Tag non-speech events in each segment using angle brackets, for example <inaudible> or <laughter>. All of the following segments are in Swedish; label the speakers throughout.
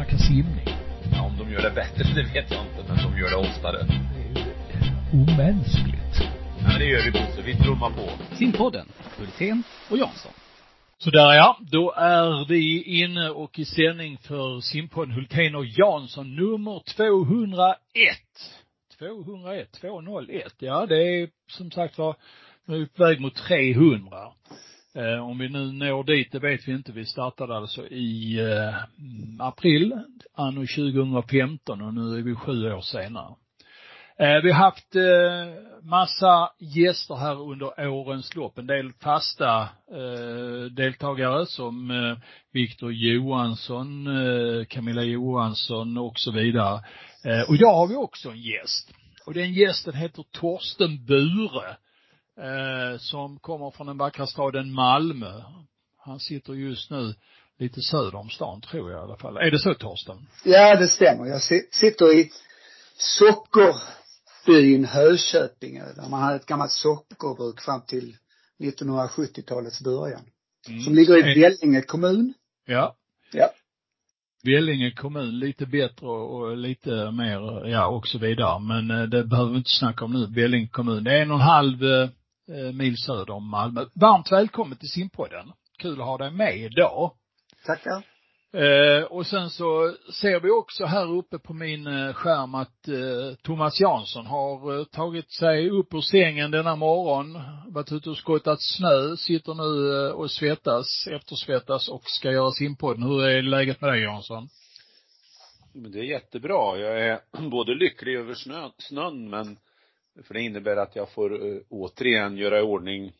Speaker 1: snacka simning.
Speaker 2: Ja, om de gör det bättre, det vet jag inte, men de gör det oftare.
Speaker 1: Det är ju omänskligt.
Speaker 2: Ja, men det gör vi Bosse. Vi trummar på.
Speaker 3: Simpodden, Hultén och Jansson.
Speaker 1: Sådär ja, då är vi inne och i sändning för simpodden Hultén och Jansson nummer 201. 201, 201. Ja, det är som sagt var, nu är vi på väg mot 300. Eh, om vi nu når dit, det vet vi inte. Vi startade alltså i eh, april, anno 2015 och nu är vi sju år senare. Eh, vi har haft eh, massa gäster här under årens lopp. En del fasta eh, deltagare som eh, Viktor Johansson, eh, Camilla Johansson och så vidare. Eh, och idag har vi också en gäst. Och den gästen heter Torsten Bure eh, som kommer från den vackra staden Malmö. Han sitter just nu lite söder om stan, tror jag i alla fall. Är det så Torsten?
Speaker 4: Ja, det stämmer. Jag sitter i sockerbyn Hököping, där man hade ett gammalt sockerbruk fram till 1970-talets början. Mm. Som ligger i Vellinge kommun.
Speaker 1: Ja.
Speaker 4: Ja.
Speaker 1: Vellinge kommun lite bättre och lite mer, ja och så vidare. Men eh, det behöver vi inte snacka om nu. Vellinge kommun. Det är en och en halv eh, mil söder om Malmö. Varmt välkommen till simpodden. Kul att ha dig med idag.
Speaker 4: Tackar.
Speaker 1: Eh, och sen så ser vi också här uppe på min eh, skärm att eh, Thomas Jansson har eh, tagit sig upp ur sängen denna morgon, varit ute och skottat snö, sitter nu och svettas, eftersvettas och ska göra simpodden. Hur är läget med dig Jansson?
Speaker 2: Men det är jättebra. Jag är <clears throat> både lycklig över snö, snön men för det innebär att jag får uh, återigen göra i ordning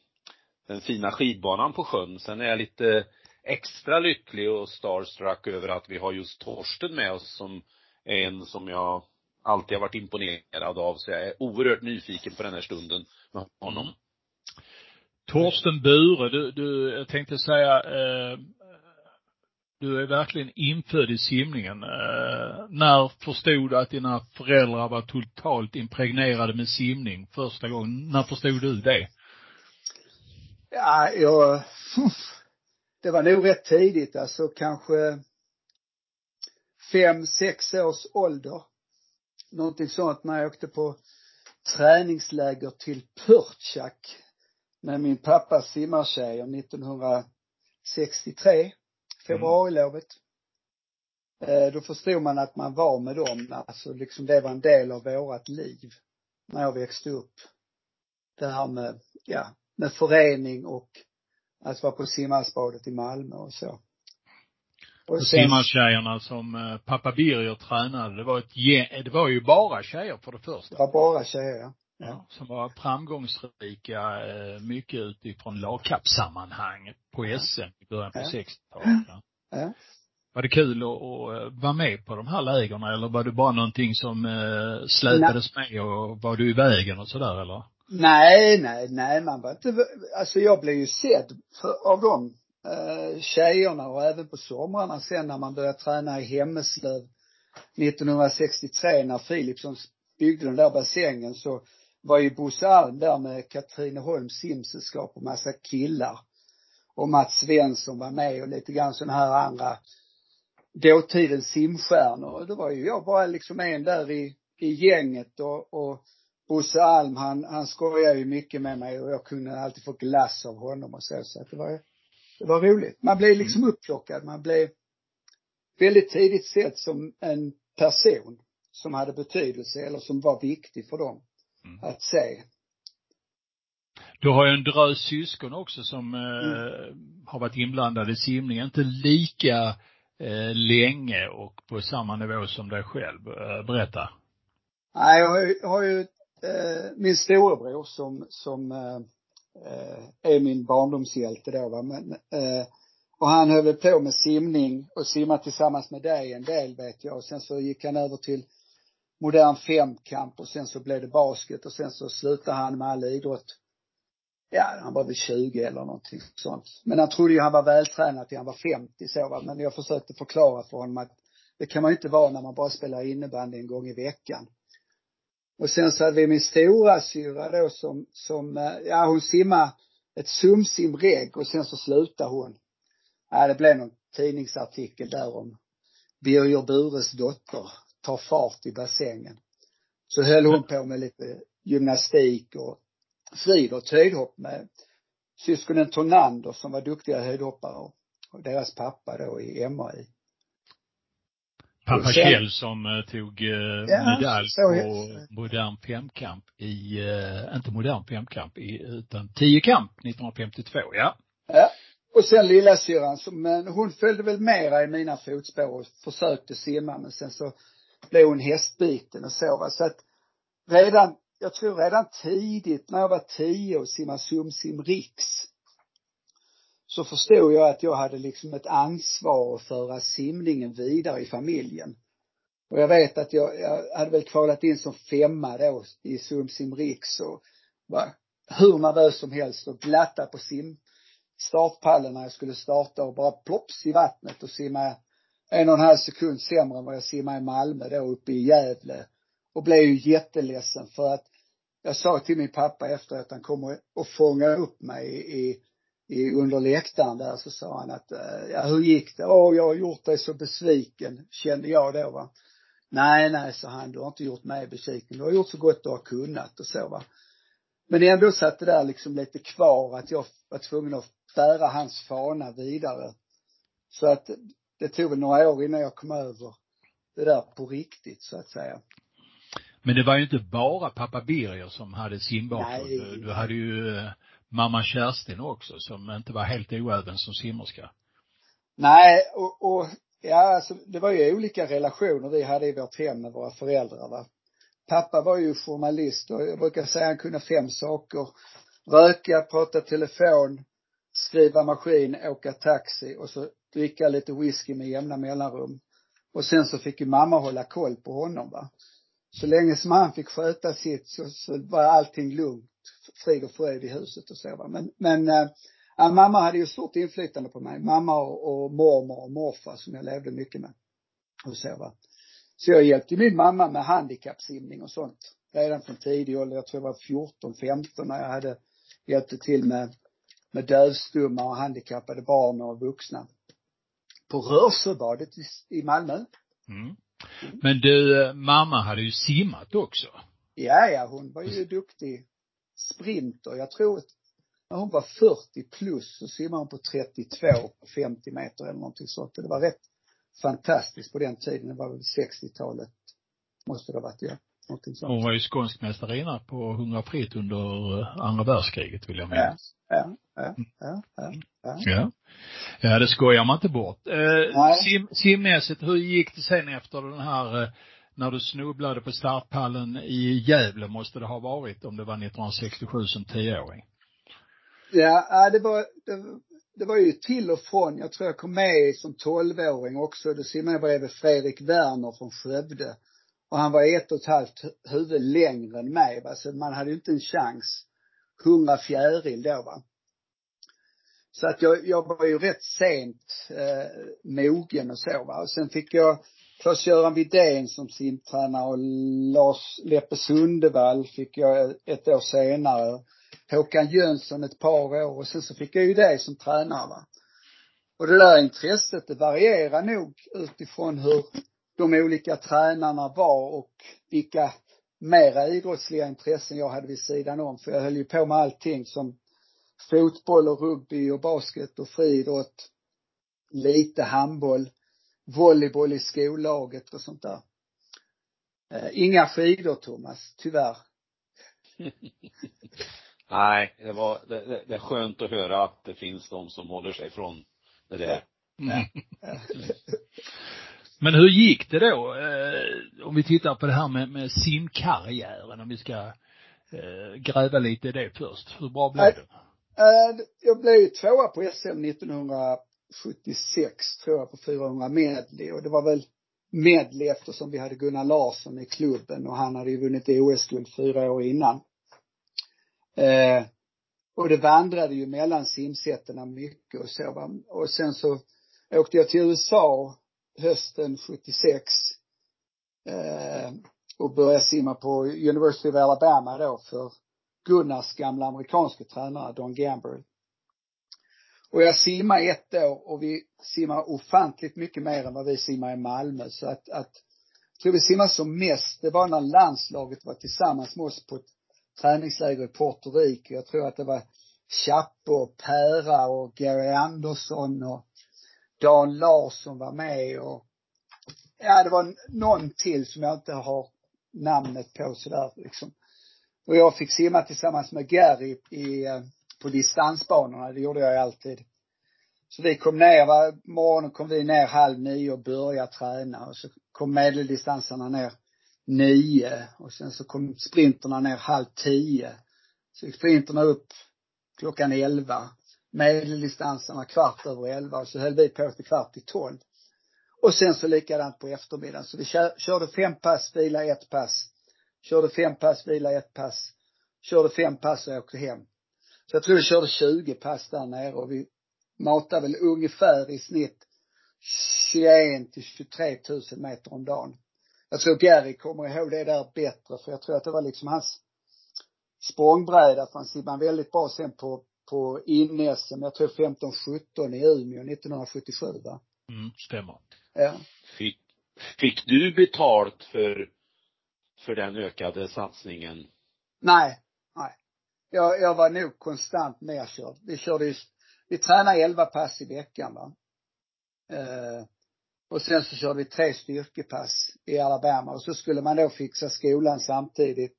Speaker 2: den fina skidbanan på sjön. Sen är jag lite extra lycklig och starstruck över att vi har just Torsten med oss som är en som jag alltid har varit imponerad av. Så jag är oerhört nyfiken på den här stunden med honom.
Speaker 1: Torsten Bure, du, du, jag tänkte säga, eh, du är verkligen infödd i simningen. Eh, när förstod du att dina föräldrar var totalt impregnerade med simning första gången? När förstod du det?
Speaker 4: Ja, jag, <laughs> det var nog rätt tidigt, alltså kanske fem, sex års ålder. Någonting sånt när jag åkte på träningsläger till Pörtjak med min pappas simmartjejer 1963 februarilovet. Mm. Då förstod man att man var med dem, alltså liksom det var en del av vårat liv när jag växte upp. Det här med, ja, med förening och att vara på simhallsbadet i Malmö och så.
Speaker 1: Och sen, simmartjejerna som eh, pappa Birger tränade, det var ett det var ju bara tjejer för det första.
Speaker 4: Det var bara tjejer, ja.
Speaker 1: Ja, som var framgångsrika, eh, mycket utifrån lagkappssammanhang på SM i början på ja. 60-talet. Ja. ja. Var det kul att, att vara med på de här lägren eller var det bara någonting som eh, släpades nej. med och var du i vägen och sådär eller?
Speaker 4: Nej, nej, nej, man var inte, alltså jag blev ju sedd för, av de eh, tjejerna och även på somrarna sen när man började träna i Hemmeslöv 1963 när Philipsson byggde den där bassängen så var ju Bosse Alm där med Katrineholms simsällskap och massa killar. Och Mats Svensson var med och lite grann sådana här andra dåtidens simstjärnor. Och då var ju jag bara liksom en där i, i gänget och, och Bosse Alm han, han skojade ju mycket med mig och jag kunde alltid få glass av honom och så, så att det var, det var roligt. Man blev liksom upplockad, man blev väldigt tidigt sett som en person som hade betydelse eller som var viktig för dem mm. att se.
Speaker 1: Du har ju en drös syskon också som eh, mm. har varit inblandade i simning, inte lika eh, länge och på samma nivå som dig själv. Eh, berätta.
Speaker 4: Nej, jag har ju, har ju eh, min storebror som, som eh, eh, är min barndomshjälte då va, men eh, och han höll på med simning och simma tillsammans med dig en del vet jag och sen så gick han över till modern femkamp och sen så blev det basket och sen så slutade han med all idrott. Ja, han var väl 20 eller någonting sånt. Men han trodde ju han var vältränad till han var 50 så va. Men jag försökte förklara för honom att det kan man ju inte vara när man bara spelar innebandy en gång i veckan. Och sen så hade vi min stora syra då som, som, eh, ja hon simmade ett sumsimregg och sen så slutade hon. Ja, det blev någon tidningsartikel där om Birger Bures dotter tar fart i bassängen. Så höll hon på med lite gymnastik och friidrott, höjdhopp med syskonen Tornander som var duktiga höjdhoppare och deras pappa då i MAI.
Speaker 1: Pappa sen, Kjell som uh, tog uh, ja, medalj på modern femkamp i, uh, inte modern femkamp, i, utan tiokamp 1952, ja.
Speaker 4: Ja. Och sen lillasyrran som, men hon följde väl mera i mina fotspår och försökte simma men sen så blev hon hästbiten och så va. Så att redan, jag tror redan tidigt när jag var tio och simmade Sumsim Riks så förstod jag att jag hade liksom ett ansvar att föra simningen vidare i familjen. Och jag vet att jag, jag hade väl kvalat in som femma då i Sumsim Riks och var hur nervös som helst och glatta på sim startpallen när jag skulle starta och bara plops i vattnet och simma en och en halv sekund sämre än vad jag simmade i Malmö då uppe i Gävle. Och blev ju jätteledsen för att jag sa till min pappa efter att han kom och fångade upp mig i, i, under läktaren där så sa han att, eh, ja hur gick det? Åh, jag har gjort dig så besviken, kände jag då va. Nej, nej, sa han, du har inte gjort mig besviken. Du har gjort så gott du har kunnat och så va. Men ändå satt det där liksom lite kvar att jag var tvungen att bära hans fana vidare. Så att det tog väl några år innan jag kom över det där på riktigt så att säga.
Speaker 1: Men det var ju inte bara pappa Birger som hade simbakgrund. Du hade ju eh, mamma Kerstin också som inte var helt oäven som simmerska.
Speaker 4: Nej, och, och ja, alltså det var ju olika relationer vi hade i vårt hem med våra föräldrar va. Pappa var ju journalist och jag brukar säga han kunde fem saker. Röka, prata telefon, skriva maskin, åka taxi och så dricka lite whisky med jämna mellanrum. Och sen så fick ju mamma hålla koll på honom va. Så länge som han fick sköta sitt så, så var allting lugnt, frid och fröjd i huset och så va. Men, men äh, mamma hade ju stort inflytande på mig. Mamma och, och mormor och morfar som jag levde mycket med. Och så va. Så jag hjälpte min mamma med handikappsimning och sånt. Redan från tidig ålder, jag tror jag var 14, 15 när jag hade hjälpte till med med dövstumma och handikappade barn och vuxna. På Rörsebadet i, Malmö.
Speaker 1: Mm. Men du, mamma hade ju simmat också.
Speaker 4: Ja, ja, hon var ju duktig sprinter. Jag tror att när hon var 40 plus så simmade hon på 32 på 50 meter eller någonting sånt. Det var rätt fantastiskt på den tiden. Det var väl 60-talet. Måste det ha varit, ja. Någonting sånt.
Speaker 1: Hon var ju skånsk mästarinna på 100 fritt under eh, andra världskriget vill jag minnas.
Speaker 4: Ja, ja, ja, ja,
Speaker 1: ja. Ja, ja det skojar man inte bort. Eh, sim, simmässigt, hur gick det sen efter den här eh, när du snubblade på startpallen i Gävle måste det ha varit om det var 1967 som tioåring?
Speaker 4: Ja, det var, det, det var ju till och från. Jag tror jag kom med som tolvåring också. Då simmade jag bredvid Fredrik Werner från Skövde. Och han var ett och ett halvt huvud längre än mig va. Så man hade ju inte en chans. Hundra fjäril då va. Så att jag, jag var ju rätt sent eh, mogen och så va. Och sen fick jag först Göran Widén som simtränare och Lars Leppe Sundevall fick jag ett år senare. Håkan Jönsson ett par år och sen så fick jag ju dig som tränare va. Och det där intresset det varierar nog utifrån hur de olika tränarna var och vilka mera idrottsliga intressen jag hade vid sidan om. För jag höll ju på med allting som fotboll och rugby och basket och friidrott, lite handboll, volleyboll i skollaget och sånt där. Eh, inga skidor Thomas, tyvärr. <laughs>
Speaker 2: Nej, det var, det, det, är skönt att höra att det finns de som håller sig från det där. Mm. <laughs> <laughs>
Speaker 1: Men hur gick det då? Eh, om vi tittar på det här med, med simkarriären, om vi ska eh, gräva lite i det först. Hur bra blev det?
Speaker 4: Eh, jag blev ju tvåa på SM 1976 tror jag på 400 medley och det var väl medley eftersom vi hade Gunnar Larsson i klubben och han hade ju vunnit OS-guld fyra år innan. Eh, och det vandrade ju mellan simsätterna mycket och så va. Och sen så åkte jag till USA hösten 76 eh, och började simma på University of Alabama då för Gunnars gamla amerikanska tränare Don Gamble. Och jag simmade ett år och vi simmar ofantligt mycket mer än vad vi simmar i Malmö. Så att, att jag tror vi simmar som mest, det var när landslaget var tillsammans med oss på ett träningsläger i Puerto Rico. Jag tror att det var Chappe och Pära och Gary Andersson och Dan Larsson var med och ja, det var någon till som jag inte har namnet på sådär liksom. Och jag fick simma tillsammans med Gary i, på distansbanorna, det gjorde jag alltid. Så vi kom ner, var, morgonen kom vi ner halv nio och började träna och så kom medeldistanserna ner nio och sen så kom sprinterna ner halv tio. Så gick sprinterna upp klockan elva. Medeldistanserna kvart över elva och så höll vi på till kvart i tolv. Och sen så likadant på eftermiddagen. Så vi körde fem pass, vila ett pass. Körde fem pass, vila ett pass. Körde fem pass och åkte hem. Så jag tror vi körde 20 pass där nere och vi matade väl ungefär i snitt 21 till 23 000 meter om dagen. Jag tror Gary kommer ihåg det där bättre för jag tror att det var liksom hans språngbräda för han simmade väldigt bra sen på, på in-SM, jag tror 15-17 i Umeå 1977 va?
Speaker 1: Mm, stämmer.
Speaker 4: Ja.
Speaker 2: Fick, fick du betalt för, för den ökade satsningen?
Speaker 4: Nej, nej. Jag, jag var nog konstant nerkörd. Vi körde ju, vi tränade elva pass i veckan va. Eh, och sen så körde vi tre styrkepass i Alabama och så skulle man då fixa skolan samtidigt.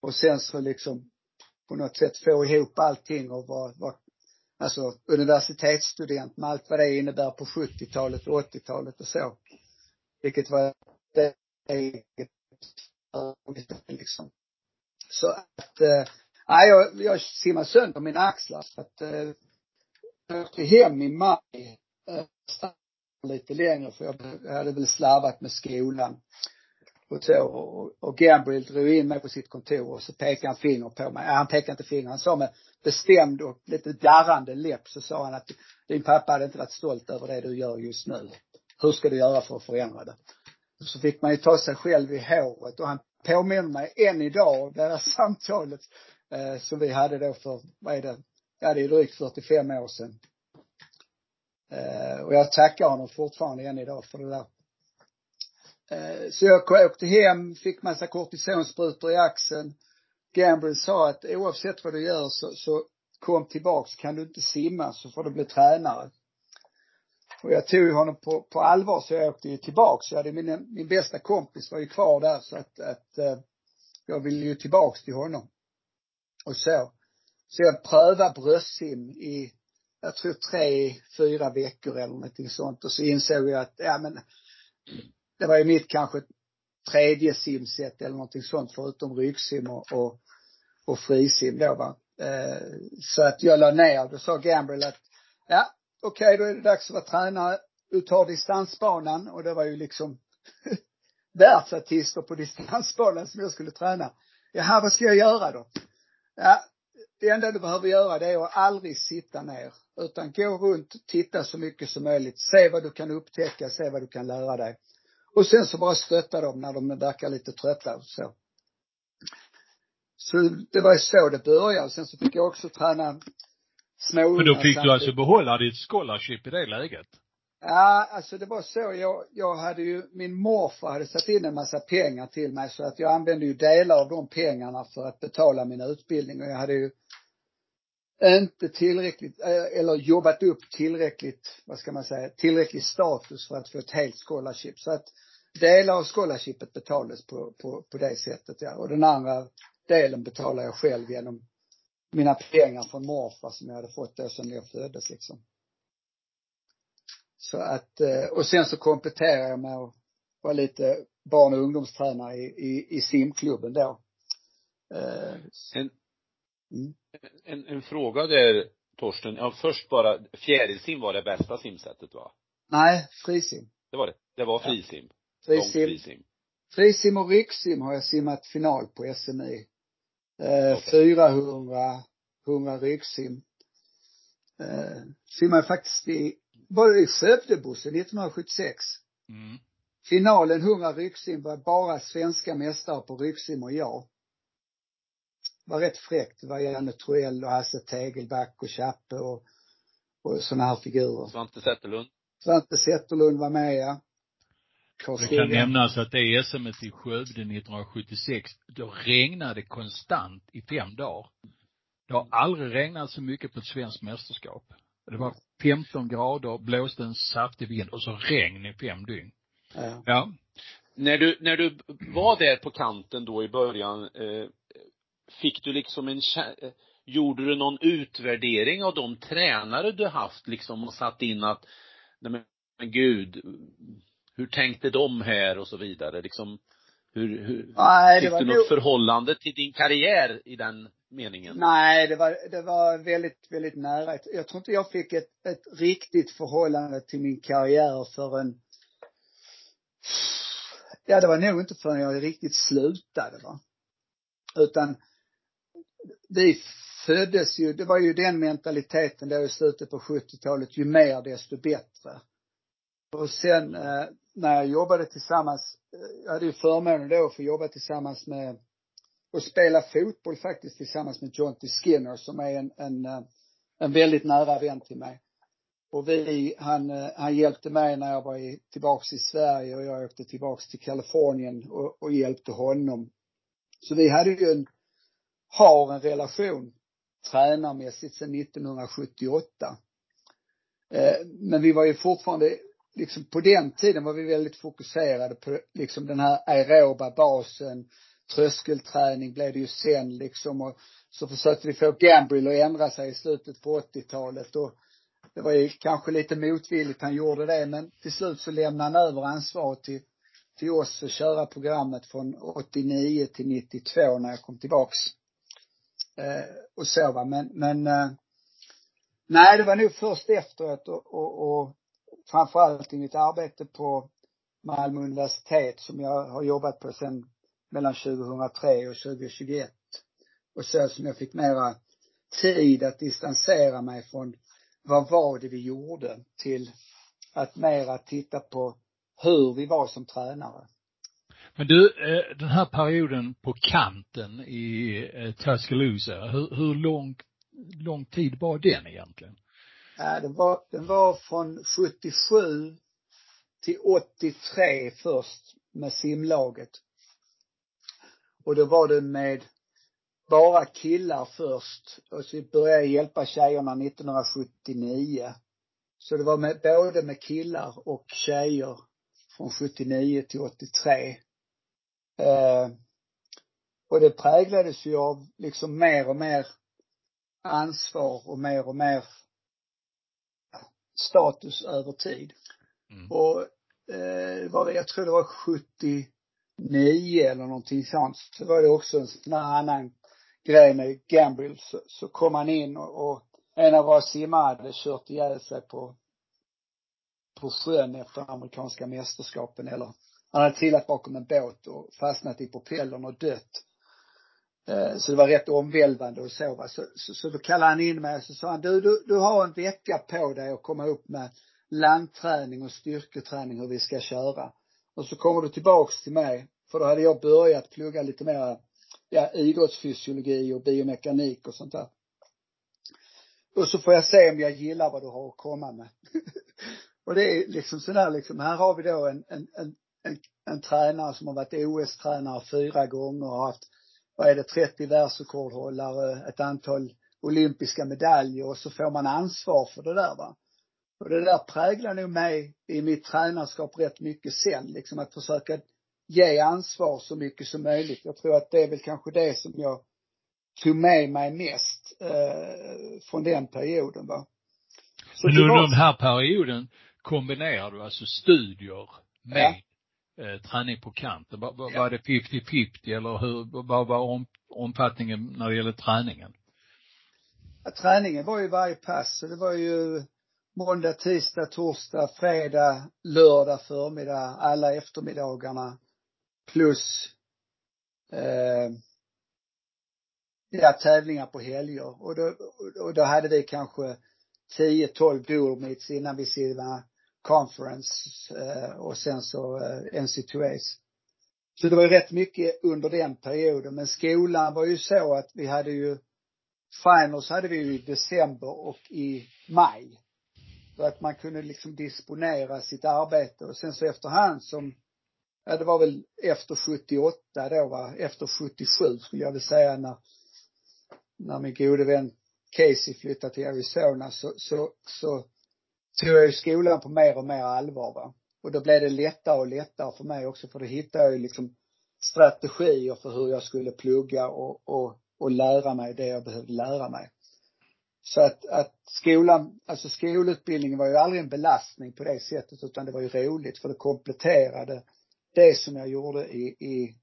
Speaker 4: Och sen så liksom på något sätt få ihop allting och vara, vara alltså universitetsstudent med allt vad det innebär på 70-talet och 80-talet och så. Vilket var det liksom. Så att, eh, nej jag, jag simmade sönder mina axlar så att eh, jag åkte hem i maj, eh, lite längre för jag hade väl slarvat med skolan och så. Och, och Gambriel drog in mig på sitt kontor och så pekade han finger på mig. Han pekade inte finger, han sa med bestämd och lite darrande läpp så sa han att din pappa hade inte varit stolt över det du gör just nu. Hur ska du göra för att förändra det? Och så fick man ju ta sig själv i håret och han påminner mig än idag det här <laughs> samtalet eh, som vi hade då för, vad är det, ja det är drygt 45 år sedan. Eh, och jag tackar honom fortfarande än idag för det där Eh, så jag åkte hem, fick massa kortisonsprutor i axeln. Gamble sa att oavsett vad du gör så, så kom tillbaks. Kan du inte simma så får du bli tränare. Och jag tog honom på, på allvar så jag åkte ju tillbaks. Jag hade min, min bästa kompis var ju kvar där så att, att eh, jag ville ju tillbaks till honom. Och så. Så jag prövade bröstsim i, jag tror tre, fyra veckor eller någonting sånt. Och så insåg jag att, ja men det var ju mitt kanske tredje simset eller någonting sånt förutom ryggsim och, och, och frisim då va. Eh, så att jag la ner, då sa Gambrel att, ja, okej okay, då är det dags att vara tränare. Du tar distansbanan och det var ju liksom <laughs> världsartister på distansbanan som jag skulle träna. Jaha, vad ska jag göra då? Ja, det enda du behöver göra det är att aldrig sitta ner. Utan gå runt, titta så mycket som möjligt, se vad du kan upptäcka, se vad du kan lära dig. Och sen så bara stötta dem när de verkar lite trötta och så. Så det var så det började. Sen så fick jag också träna småungar
Speaker 1: Men då fick du alltså behålla ditt scholarship i det läget?
Speaker 4: Ja, alltså det var så. Jag, jag hade ju, min morfar hade satt in en massa pengar till mig så att jag använde ju delar av de pengarna för att betala min utbildning och jag hade ju inte tillräckligt, eh, eller jobbat upp tillräckligt, vad ska man säga, tillräcklig status för att få ett helt scholarship. Så att delar av scholarshipet betalades på, på, på det sättet ja. Och den andra delen betalade jag själv genom mina pengar från morfar som jag hade fått då sen jag föddes liksom. Så att, eh, och sen så kompletterade jag med att vara lite barn och ungdomstränare i, i, i simklubben då.
Speaker 2: Eh, en, mm. en, en fråga där Torsten, ja först bara, fjärilsim var det bästa simsättet va?
Speaker 4: Nej, frisim.
Speaker 2: Det var det, det var frisim. Ja.
Speaker 4: Frisim. frisim. Frisim och ryggsim har jag simmat final på SMI. Eh, okay. 400, 100 ryggsim. Eh, simmade faktiskt i, var i Skövdebussen 1976. Mm. Finalen 100 ryggsim var bara svenska mästare på ryggsim och jag. Var rätt fräckt. Det var Janne Troell och Hasse Tegelback och Chappe och och sådana här figurer.
Speaker 2: Svante Zetterlund.
Speaker 4: Svante Zetterlund var med ja.
Speaker 1: Det kan nämnas att det SM i Skövde 1976, då regnade konstant i fem dagar. Det har aldrig regnat så mycket på ett svenskt mästerskap. Det var 15 grader, blåste en saftig vind och så regn i fem dygn.
Speaker 4: Ja.
Speaker 1: Ja.
Speaker 2: När du, när du var där på kanten då i början, eh, fick du liksom en eh, gjorde du någon utvärdering av de tränare du haft liksom och satt in att, nej men, gud, hur tänkte de här och så vidare liksom, hur, hur,
Speaker 4: Nej, det
Speaker 2: fick du något förhållande till din karriär i den meningen?
Speaker 4: nej, det var, det var väldigt, väldigt nära. Jag tror inte jag fick ett, ett riktigt förhållande till min karriär förrän, ja det var nog inte förrän jag riktigt slutade va. Utan vi föddes ju, det var ju den mentaliteten då i slutet på 70-talet, ju mer desto bättre. Och sen eh, när jag jobbade tillsammans, eh, jag hade ju förmånen då att få jobba tillsammans med, och spela fotboll faktiskt tillsammans med Jonty Skinner som är en, en, eh, en väldigt nära vän till mig. Och vi, han, eh, han hjälpte mig när jag var i, tillbaks i Sverige och jag åkte tillbaks till Kalifornien och, och hjälpte honom. Så vi hade ju en, har en relation tränarmässigt sedan 1978. Eh, men vi var ju fortfarande, liksom på den tiden var vi väldigt fokuserade på liksom den här aeroba basen, tröskelträning blev det ju sen liksom och så försökte vi få Gambrill att ändra sig i slutet på 80-talet och det var ju kanske lite motvilligt han gjorde det men till slut så lämnade han över ansvaret till, till oss att köra programmet från 89 till 92 när jag kom tillbaks. Eh, och så va, men, men eh, nej det var nog först efteråt och, och, och framförallt i mitt arbete på Malmö universitet som jag har jobbat på sedan mellan 2003 och 2021. Och så som jag fick mera tid att distansera mig från vad var det vi gjorde till att mera titta på hur vi var som tränare.
Speaker 1: Men du, eh, den här perioden på kanten i eh, Tuscaloosa, hur, hur lång, lång tid var den egentligen?
Speaker 4: Ja, den var, den var från 77 till 83 först med simlaget. Och då var det med bara killar först och så började jag hjälpa tjejerna 1979. Så det var med, både med killar och tjejer från 79 till 83. Eh, och det präglades ju av liksom mer och mer ansvar och mer och mer status över tid.
Speaker 1: Mm.
Speaker 4: Och eh, var det, jag tror det var 79 eller någonting sånt, så var det också en sån här annan grej med Gambrill. Så, så kom han in och, och en av våra simmare hade kört ihjäl sig på, på sjön efter amerikanska mästerskapen eller han hade trillat bakom en båt och fastnat i propellern och dött. Eh, så det var rätt omvälvande och så va. Så, så, så då kallade han in mig och så sa han, du, du, du har en vecka på dig att komma upp med landträning och styrketräning hur vi ska köra. Och så kommer du tillbaks till mig, för då hade jag börjat plugga lite mer, ja, idrottsfysiologi och biomekanik och sånt där. Och så får jag se om jag gillar vad du har att komma med. <laughs> och det är liksom sådär liksom, här har vi då en, en, en, en, en tränare som har varit OS-tränare fyra gånger och haft, vad är det, 30 världsrekordhållare, ett antal olympiska medaljer och så får man ansvar för det där va. Och det där präglar nog mig i mitt tränarskap rätt mycket sen, liksom att försöka ge ansvar så mycket som möjligt. Jag tror att det är väl kanske det som jag tog med mig mest eh, från den perioden va. Så
Speaker 1: Men under den här perioden kombinerar du alltså studier med eh, träning på kanten. Var, var,
Speaker 4: Ja.
Speaker 1: var det 50-50 eller hur, vad var om, omfattningen när det gäller träningen?
Speaker 4: Ja, träningen var ju varje pass, så det var ju måndag, tisdag, torsdag, fredag, lördag förmiddag, alla eftermiddagarna. Plus eh, ja, tävlingar på helger. Och då, och då hade vi kanske 10-12 dual meets innan vi simmade conference eh, och sen så eh, NC2As. Så det var ju rätt mycket under den perioden. Men skolan var ju så att vi hade ju finals hade vi ju i december och i maj. Så att man kunde liksom disponera sitt arbete och sen så efterhand som, ja det var väl efter 78 då va, efter 77 skulle jag vilja säga när, när min gode vän Casey flyttade till Arizona så, så, så tog jag ju skolan på mer och mer allvar va. Och då blev det lättare och lättare för mig också för då hittade jag ju liksom strategier för hur jag skulle plugga och, och, och lära mig det jag behövde lära mig. Så att, att skolan, alltså skolutbildningen var ju aldrig en belastning på det sättet utan det var ju roligt för det kompletterade det som jag gjorde i, i,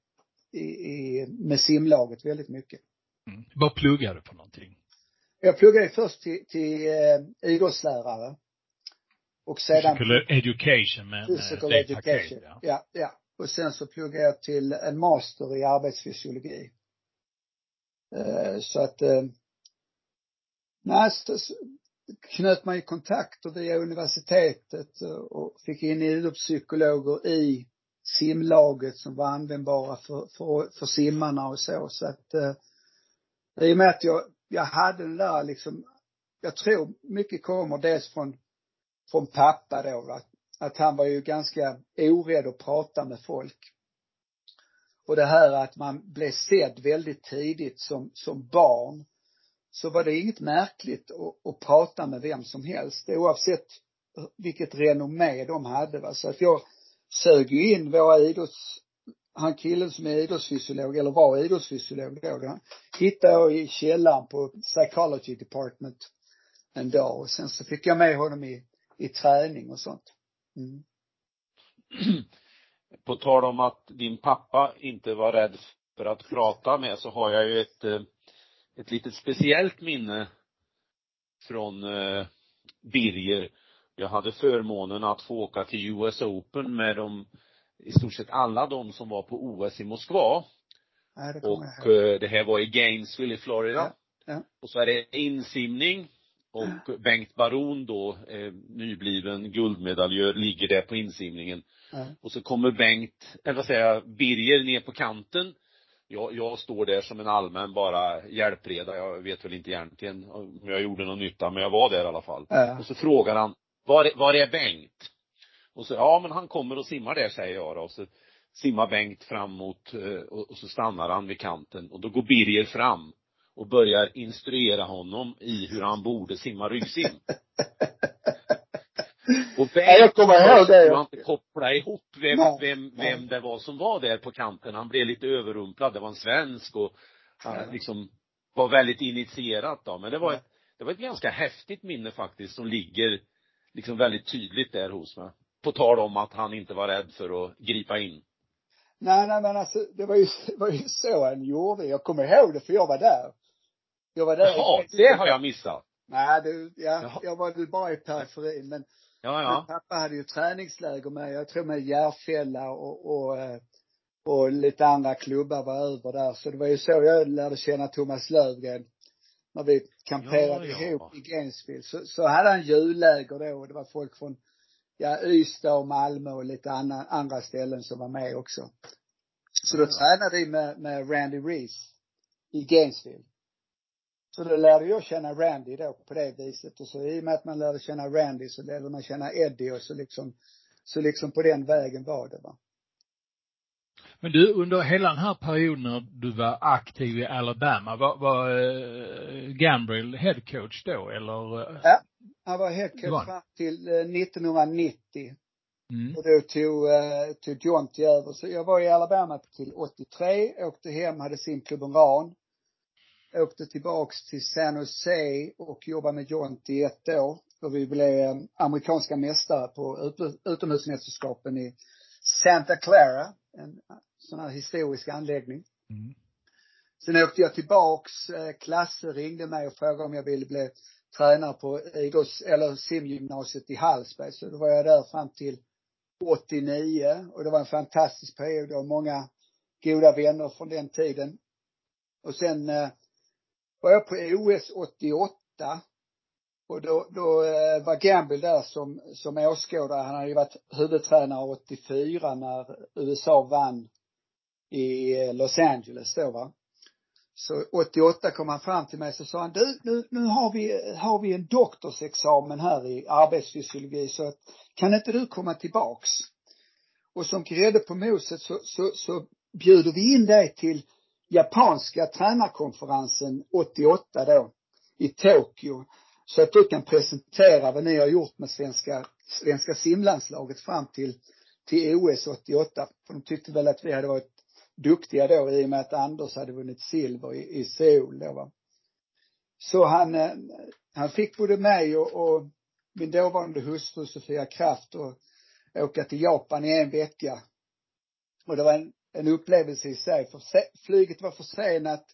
Speaker 4: i, i med simlaget väldigt mycket.
Speaker 1: Mm. Vad pluggade du för någonting?
Speaker 4: Jag pluggade först till, till eh, idrottslärare. Och sedan.
Speaker 1: Physical education med
Speaker 4: Physical education. Ja. ja, ja. Och sen så pluggade jag till en master i arbetsfysiologi. Eh, så att, eh, nej, så knöt man ju kontakter via universitetet och fick in idrottspsykologer i simlaget som var användbara för, för, för simmarna och så. Så att, eh, i och med att jag, jag hade den där liksom, jag tror mycket kommer dels från, från pappa då, att, att han var ju ganska orädd att prata med folk. Och det här att man blev sedd väldigt tidigt som, som barn, så var det inget märkligt att, att prata med vem som helst, oavsett vilket renommé de hade va. Så att jag sög ju in våra idrotts, han killen som är idrottsfysiolog, eller var idrottsfysiolog då, hittade jag i källaren på psychology department en dag och sen så fick jag med honom i, i träning och sånt. Mm. <clears throat>
Speaker 2: På tal om att din pappa inte var rädd för att prata med så har jag ju ett, eh, ett litet speciellt minne från eh, Birger. Jag hade förmånen att få åka till US Open med de, i stort sett alla de som var på OS i Moskva.
Speaker 4: Nej, det
Speaker 2: och eh, det här var i Gainesville i Florida.
Speaker 4: Ja, ja.
Speaker 2: Och så är det insimning och Bengt Baron då, eh, nybliven guldmedaljör, ligger där på insimningen.
Speaker 4: Ja.
Speaker 2: Och så kommer Bengt, eller vad säger jag, Birger ner på kanten. Jag, jag står där som en allmän bara hjälpreda. Jag vet väl inte egentligen om jag gjorde någon nytta, men jag var där i alla fall.
Speaker 4: Ja.
Speaker 2: Och så frågar han, var, är- var är Bengt? Och så, ja men han kommer och simmar där säger jag då. Och så simmar Bengt framåt eh, och, och så stannar han vid kanten och då går Birger fram och börjar instruera honom i hur han borde simma ryggsim. <laughs> Och
Speaker 4: Ja, jag kommer ihåg det.
Speaker 2: kunde inte koppla ihop vem,
Speaker 4: Nej,
Speaker 2: vem,
Speaker 4: nej.
Speaker 2: vem det var som var där på kanten. Han blev lite överrumplad. Det var en svensk och han liksom var väldigt initierat då. Men det var ett, det var ett ganska häftigt minne faktiskt som ligger liksom väldigt tydligt där hos mig. På tal om att han inte var rädd för att gripa in.
Speaker 4: Nej, nej men alltså det var ju, det var ju så han gjorde. Jag kommer ihåg det för jag var där. Jag var där.
Speaker 2: Jaha, det har jag missat.
Speaker 4: Nej, du, ja,
Speaker 2: Jaha.
Speaker 4: jag var väl bara i periferin men
Speaker 2: Ja, ja.
Speaker 4: pappa hade ju träningsläger med, jag tror med Järfälla och, och, eh, och lite andra klubbar var över där. Så det var ju så jag lärde känna Thomas Lövgren. När vi kamperade
Speaker 2: Ja, ja.
Speaker 4: ihop i Gainesville. Så, så hade han julläger då och det var folk från, ja, Ystad och Malmö och lite andra, andra ställen som var med också. Så då
Speaker 2: Ja.
Speaker 4: tränade vi med, med Randy Reese i Gainesville. Så då lärde jag känna Randy då på det viset och så i och med att man lärde känna Randy så lärde man känna Eddie och så liksom, så liksom på den vägen var det va.
Speaker 1: Men du, under hela den här perioden när du var aktiv i Alabama, var, var eh, Gambrill head coach då eller?
Speaker 4: Ja. Han var head
Speaker 1: Det var
Speaker 4: coach
Speaker 1: han.
Speaker 4: fram till eh, 1990
Speaker 1: Mm.
Speaker 4: och då tog, eh, tog Jonty över. Så jag var i Alabama till 83, åkte hem, hade simklubben RAN. Åkte tillbaks till San Jose och jobbade med Jonty i ett år. Och vi blev eh, amerikanska mästare på ut, utomhusmästerskapen i Santa Clara, en sån här historisk anläggning.
Speaker 1: Mm.
Speaker 4: Sen åkte jag tillbaks, eh, Klasse ringde mig och frågade om jag ville bli tränare på idrotts, eller simgymnasiet i Hallsberg. Så då var jag där fram till 89 och det var en fantastisk period och många goda vänner från den tiden. Och sen eh, var jag på OS 88 och då, då eh, var Gamble där som, som åskådare. Han hade ju varit huvudtränare 84 när USA vann i eh, Los Angeles då va. Så 88 kom han fram till mig så sa han, du, nu, nu har vi, har vi en doktorsexamen här i arbetsfysiologi så att, kan inte du komma tillbaks? Och som grädde på moset så, så, så bjuder vi in dig till japanska tränarkonferensen 88 då i Tokyo. Så att du kan presentera vad ni har gjort med svenska, svenska simlandslaget fram till, till OS 88. För de tyckte väl att vi hade varit duktiga då i och med att Anders hade vunnit silver i, i Seoul då va. Så han, eh, han fick både mig och, och min dåvarande hustru Sofia Kraft och åka till Japan i en vecka. Och det var en, en upplevelse i sig. För flyget var försenat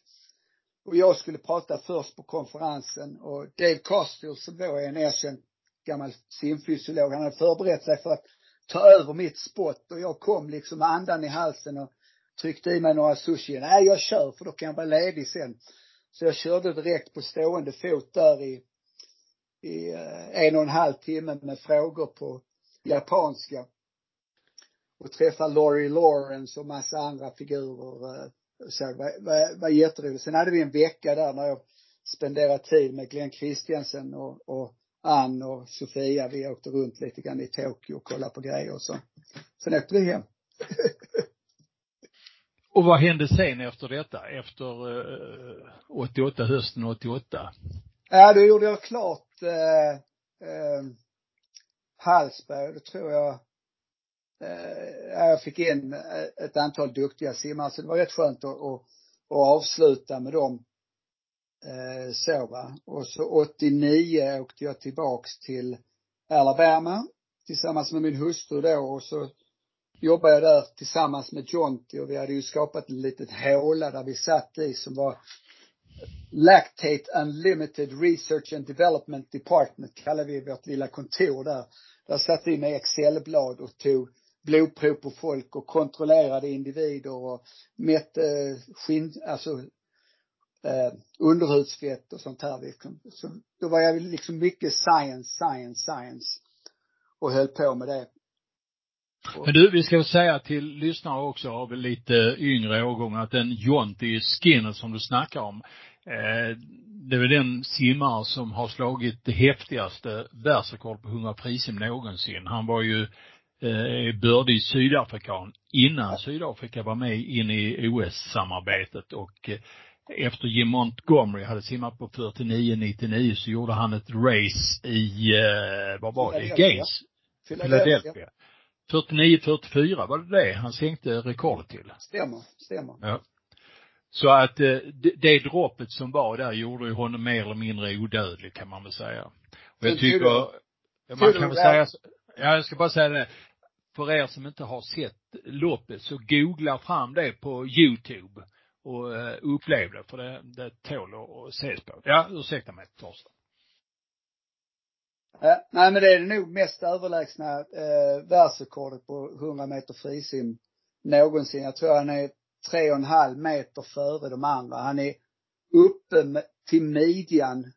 Speaker 4: och jag skulle prata först på konferensen och Dave Costill som då är en erkänd gammal simfysiolog, han hade förberett sig för att ta över mitt spott och jag kom liksom med andan i halsen och tryckte i mig några sushi. Nej, jag kör för då kan jag vara ledig sen. Så jag körde direkt på stående fot där i, i eh, en och en halv timme med frågor på japanska. Och träffade Laurie Lawrence och massa andra figurer. Eh, så det var, var, var jätteroligt. Sen hade vi en vecka där när jag spenderade tid med Glenn Christiansen och, och Ann och Sofia. Vi åkte runt lite grann i Tokyo och kollade på grejer och så. Sen åkte vi hem. <laughs>
Speaker 1: Och vad hände sen efter detta? Efter eh, 88, hösten 88?
Speaker 4: Ja, då gjorde jag klart eh, eh, Hallsberg. Då tror jag Eh, jag fick in eh, ett antal duktiga simmare. Så det var rätt skönt att, att, att avsluta med dem. Eh, så va. Och så 89 åkte jag tillbaks till Alabama tillsammans med min hustru då och så jobbade jag där tillsammans med Jonty och vi hade ju skapat en liten håla där vi satt i som var Lactate Unlimited Research and Development Department kallade vi vårt lilla kontor där. Där satt vi med Excelblad och tog blodprov på folk och kontrollerade individer och mätte eh, skinn, alltså eh, underhudsfett och sånt här liksom. Så då var jag liksom mycket science, science, science och höll på med det.
Speaker 1: Men du, vi ska säga till lyssnare också av lite yngre årgångar att den Jonty Skinner som du snackar om, eh, det är väl den simmare som har slagit det häftigaste världsrekord på 100 frisim någonsin. Han var ju eh, bördig sydafrikan innan Sydafrika var med in i OS-samarbetet och eh, efter Jim Montgomery hade simmat på 49-99 så gjorde han ett race i, eh, vad var det, Gaines? Philadelphia. 49-44 var det det han sänkte rekordet till?
Speaker 4: Stämmer, stämmer.
Speaker 1: Ja. Så att det, det droppet som var där gjorde ju honom mer eller mindre odödlig kan man väl säga. Och jag tycker, man kan väl säga, jag ska bara säga det, för er som inte har sett loppet så googla fram det på Youtube och eh, upplev det, för det, det tål att ses på. Ja, ursäkta mig Torsten.
Speaker 4: Ja, nej men det är nog mest överlägsna eh, världsrekordet på 100 meter frisim någonsin. Jag tror han är tre och en halv meter före de andra. Han är uppe med, till midjan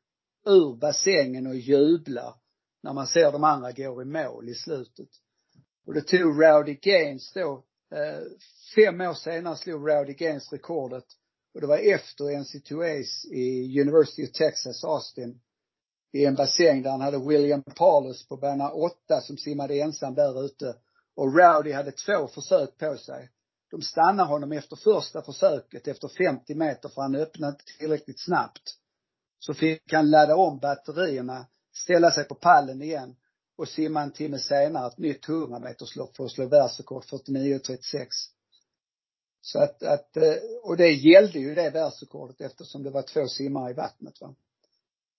Speaker 4: ur bassängen och jublar när man ser de andra gå i mål i slutet. Och det tog Rowdy Gaines då, eh, fem år senare slog Rowdy Gaines rekordet. Och det var efter NC2As i University of Texas, Austin i en bassäng där han hade William Paulus på bana 8 som simmade ensam där ute. Och Rowdy hade två försök på sig. De stannade honom efter första försöket, efter 50 meter, för han öppnade inte tillräckligt snabbt. Så fick han ladda om batterierna, ställa sig på pallen igen och simma en timme senare ett nytt 100 meterslopp för att slå världsrekord 49.36. Så att, att, eh, och det gällde ju det världsrekordet eftersom det var två simmare i vattnet va.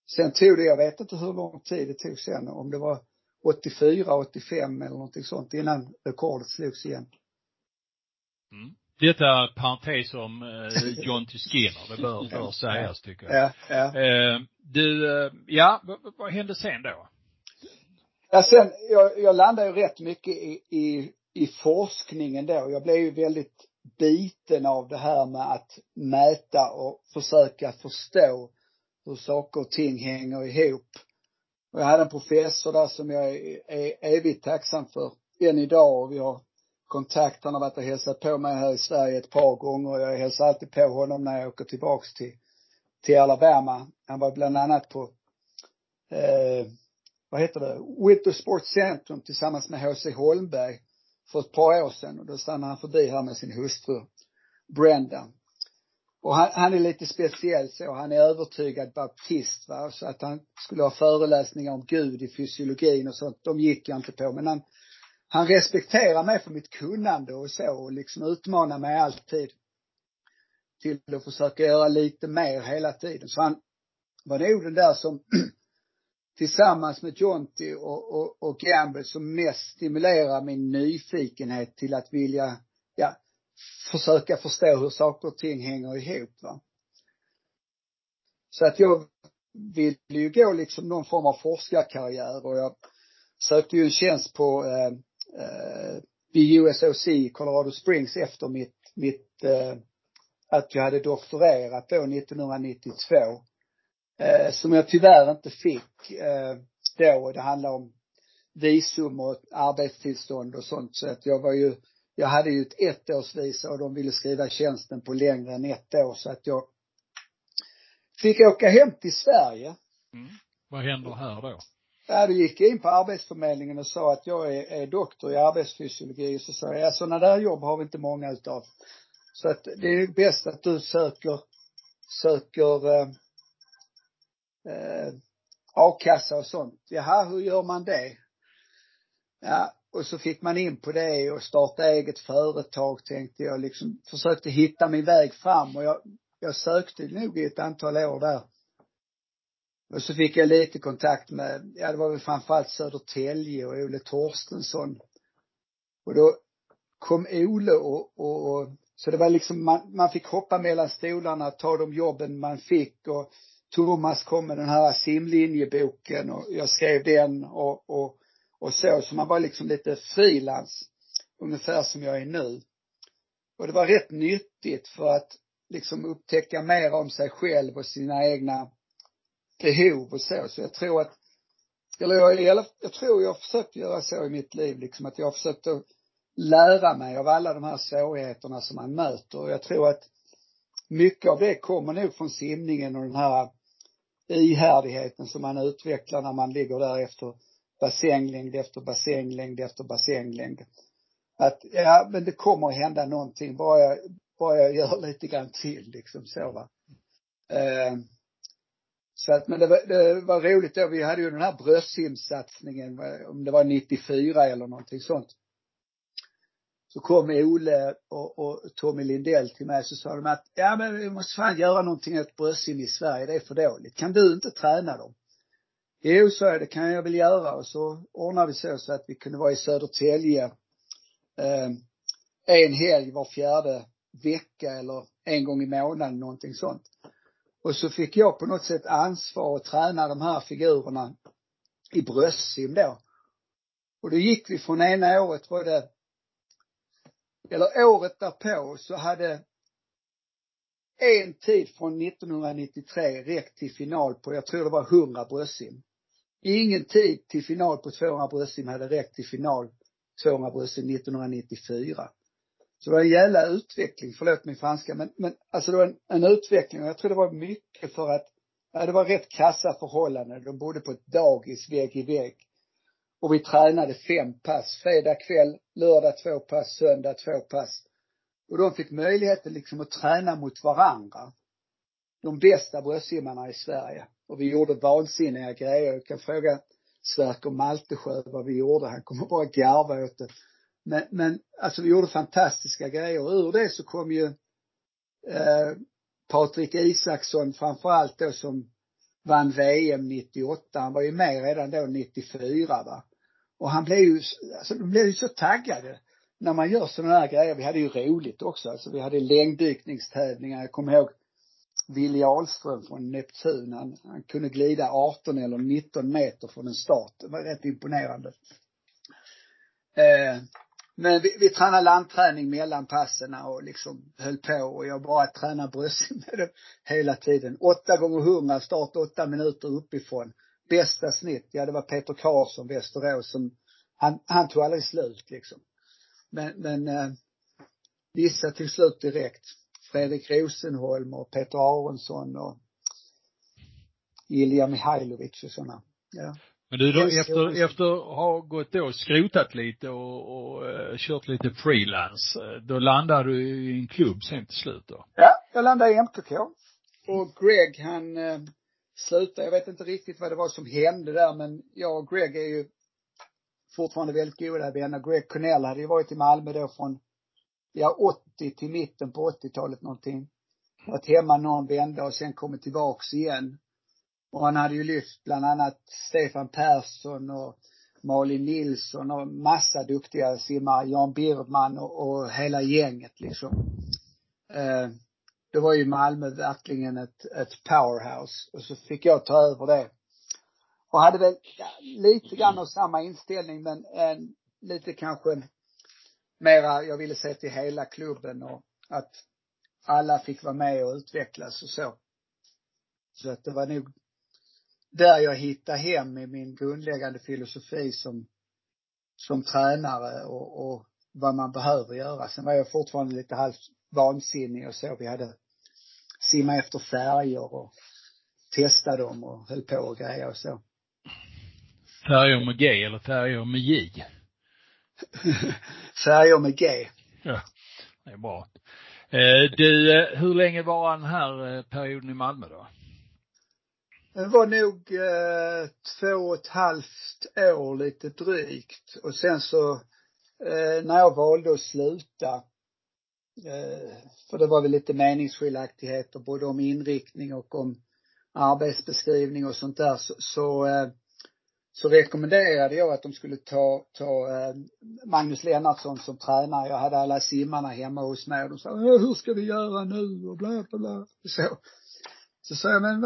Speaker 4: Sen tog det, jag vet inte hur lång tid det tog sen, om det var 84, 85 eller någonting sånt innan rekordet slogs igen.
Speaker 1: Mm. Detta parentes om eh, John T. Skinner, det bör, bör sägas tycker jag.
Speaker 4: Ja, ja.
Speaker 1: Eh, du, eh, ja, vad, vad hände sen då?
Speaker 4: Ja, sen, jag, jag landade ju rätt mycket i, i, i forskningen då. Jag blev ju väldigt biten av det här med att mäta och försöka förstå hur saker och ting hänger ihop. Och jag hade en professor där som jag är, är evigt tacksam för än idag och vi har kontakt. Han har varit och hälsat på mig här i Sverige ett par gånger. Jag hälsar alltid på honom när jag åker tillbaks till, till Alabama. Han var bland annat på, eh, vad heter det, Winter Sports Centrum tillsammans med H.C. Holmberg för ett par år sedan och då stannade han förbi här med sin hustru Brenda. Och han, han är lite speciell så, han är övertygad baptist va, så att han skulle ha föreläsningar om Gud i fysiologin och sånt, de gick jag inte på. Men han, han respekterar mig för mitt kunnande och så och liksom utmanar mig alltid till att försöka göra lite mer hela tiden. Så han var nog den där som <clears throat> tillsammans med Jonty och, och, och Gamble som mest stimulerar min nyfikenhet till att vilja, ja, försöka förstå hur saker och ting hänger ihop va. Så att jag ville ju gå liksom någon form av forskarkarriär och jag sökte ju en tjänst på eh, eh, vid USOC i Colorado Springs efter mitt, mitt eh, att jag hade doktorerat då 1992. Eh, som jag tyvärr inte fick eh, då. Det handlar om visum och arbetstillstånd och sånt. Så att jag var ju jag hade ju ett ettårsvisa och de ville skriva tjänsten på längre än ett år så att jag fick åka hem till Sverige.
Speaker 1: Mm. Vad händer här då?
Speaker 4: Ja, då gick jag in på Arbetsförmedlingen och sa att jag är, är doktor i arbetsfysiologi och så sa jag, ja sådana där jobb har vi inte många utav. Så att det är bäst att du söker, söker eh, eh, a-kassa och sånt. Jaha, hur gör man det? Ja, och så fick man in på det och starta eget företag tänkte jag liksom, försökte hitta min väg fram och jag, jag sökte nog i ett antal år där. Och så fick jag lite kontakt med, ja det var väl framförallt Södertälje och Ole Torstensson. Och då kom Ole och, och, och så det var liksom, man, man fick hoppa mellan stolarna, ta de jobben man fick och Thomas kom med den här simlinjeboken och jag skrev den och, och och så. Så man var liksom lite frilans, ungefär som jag är nu. Och det var rätt nyttigt för att liksom upptäcka mer om sig själv och sina egna behov och så. Så jag tror att, eller jag, jag, jag tror jag har försökt göra så i mitt liv, liksom att jag har försökt att lära mig av alla de här svårigheterna som man möter. Och jag tror att mycket av det kommer nog från simningen och den här ihärdigheten som man utvecklar när man ligger där efter bassänglängd efter bassänglängd efter bassänglängd. Att, ja men det kommer att hända någonting bara jag, bara jag gör lite grann till liksom så va. Eh, så att, men det var, det var roligt då, vi hade ju den här bröstsimsatsningen, eh, om det var 94 eller någonting sånt. Så kom Ole och, och Tommy Lindell till mig så sa de att, ja men vi måste fan göra någonting åt bröstsim i Sverige, det är för dåligt. Kan du inte träna dem? Jo, sa jag, det kan jag väl göra och så ordnade vi så, så att vi kunde vara i Södertälje eh, en helg var fjärde vecka eller en gång i månaden, någonting sånt. Och så fick jag på något sätt ansvar att träna de här figurerna i bröstsim då. Och då gick vi från ena året var det, eller året därpå så hade en tid från 1993 räckt till final på, jag tror det var 100 bröstsim. Ingen tid till final på 200 bröstsim hade räckt till final 200 bröstsim 1994. Så det var en jävla utveckling, förlåt min franska, men, men alltså det var en, en utveckling och jag tror det var mycket för att, ja, det var rätt kassa förhållanden. De bodde på ett dagis vägg i vägg. Och vi tränade fem pass, fredag kväll, lördag två pass, söndag två pass. Och de fick möjligheten liksom att träna mot varandra. De bästa bröstsimmarna i Sverige. Och vi gjorde vansinniga grejer. Jag kan fråga Sverker Maltesjö vad vi gjorde. Han kommer bara garva åt det. Men, men alltså vi gjorde fantastiska grejer. Och ur det så kom ju eh, Patrik Isaksson framförallt då som vann VM 98. Han var ju med redan då 94 va. Och han blev ju, alltså de blev ju så taggade när man gör sådana här grejer. Vi hade ju roligt också. Alltså vi hade längddykningstävlingar. Jag kommer ihåg Willy Ahlström från Neptun. Han, han kunde glida 18 eller 19 meter från en start. Det var rätt imponerande. Eh, men vi, vi tränade landträning mellan passen och liksom höll på och jag bara tränade bröstsim med det hela tiden. Åtta gånger hundra, start åtta minuter uppifrån. Bästa snitt, ja det var Peter Karlsson, Västerås, som, han, han tog aldrig slut liksom. Men, men eh, vissa till slut direkt. Fredrik Rosenholm och Peter Aronsson och Ilja Mihailovic och sådana. Ja.
Speaker 1: Men du, då, efter, efter att ha gått då skrotat lite och, och uh, kört lite freelance, eh, då landade du i en klubb sen till slut då?
Speaker 4: Ja, jag landade i MKK. Och Greg han uh, slutade, jag vet inte riktigt vad det var som hände där men jag och Greg är ju fortfarande väldigt goda vänner. Greg Connell hade ju varit i Malmö då från, ja 80 till mitten på 80-talet någonting. Varit hemma någon vända och sen kommit tillbaks igen. Och han hade ju lyft bland annat Stefan Persson och Malin Nilsson och massa duktiga simmare, Jan Birdman och, och hela gänget liksom. Eh, det var ju Malmö verkligen ett, ett powerhouse. Och så fick jag ta över det. Och hade väl ja, lite grann av samma inställning men en, lite kanske mera, jag ville se till hela klubben och att alla fick vara med och utvecklas och så. Så att det var nog där jag hittade hem i min grundläggande filosofi som, som tränare och, och vad man behöver göra. Sen var jag fortfarande lite halvt vansinnig och så. Vi hade simma efter färger och testa dem och höll på och grejer och så.
Speaker 1: Färger med G eller färger med J? <laughs>
Speaker 4: färger med G.
Speaker 1: Ja, det är bra. Eh, du, eh, hur länge var den här eh, perioden i Malmö då?
Speaker 4: Det var nog eh, två och ett halvt år lite drygt. Och sen så, eh, när jag valde att sluta, eh, för det var väl lite meningsskiljaktigheter både om inriktning och om arbetsbeskrivning och sånt där, så, så, eh, så rekommenderade jag att de skulle ta, ta eh, Magnus Lennartsson som tränare. Jag hade alla simmarna hemma hos mig och de sa, hur ska vi göra nu och bla bla bla. Så. Så sa jag, men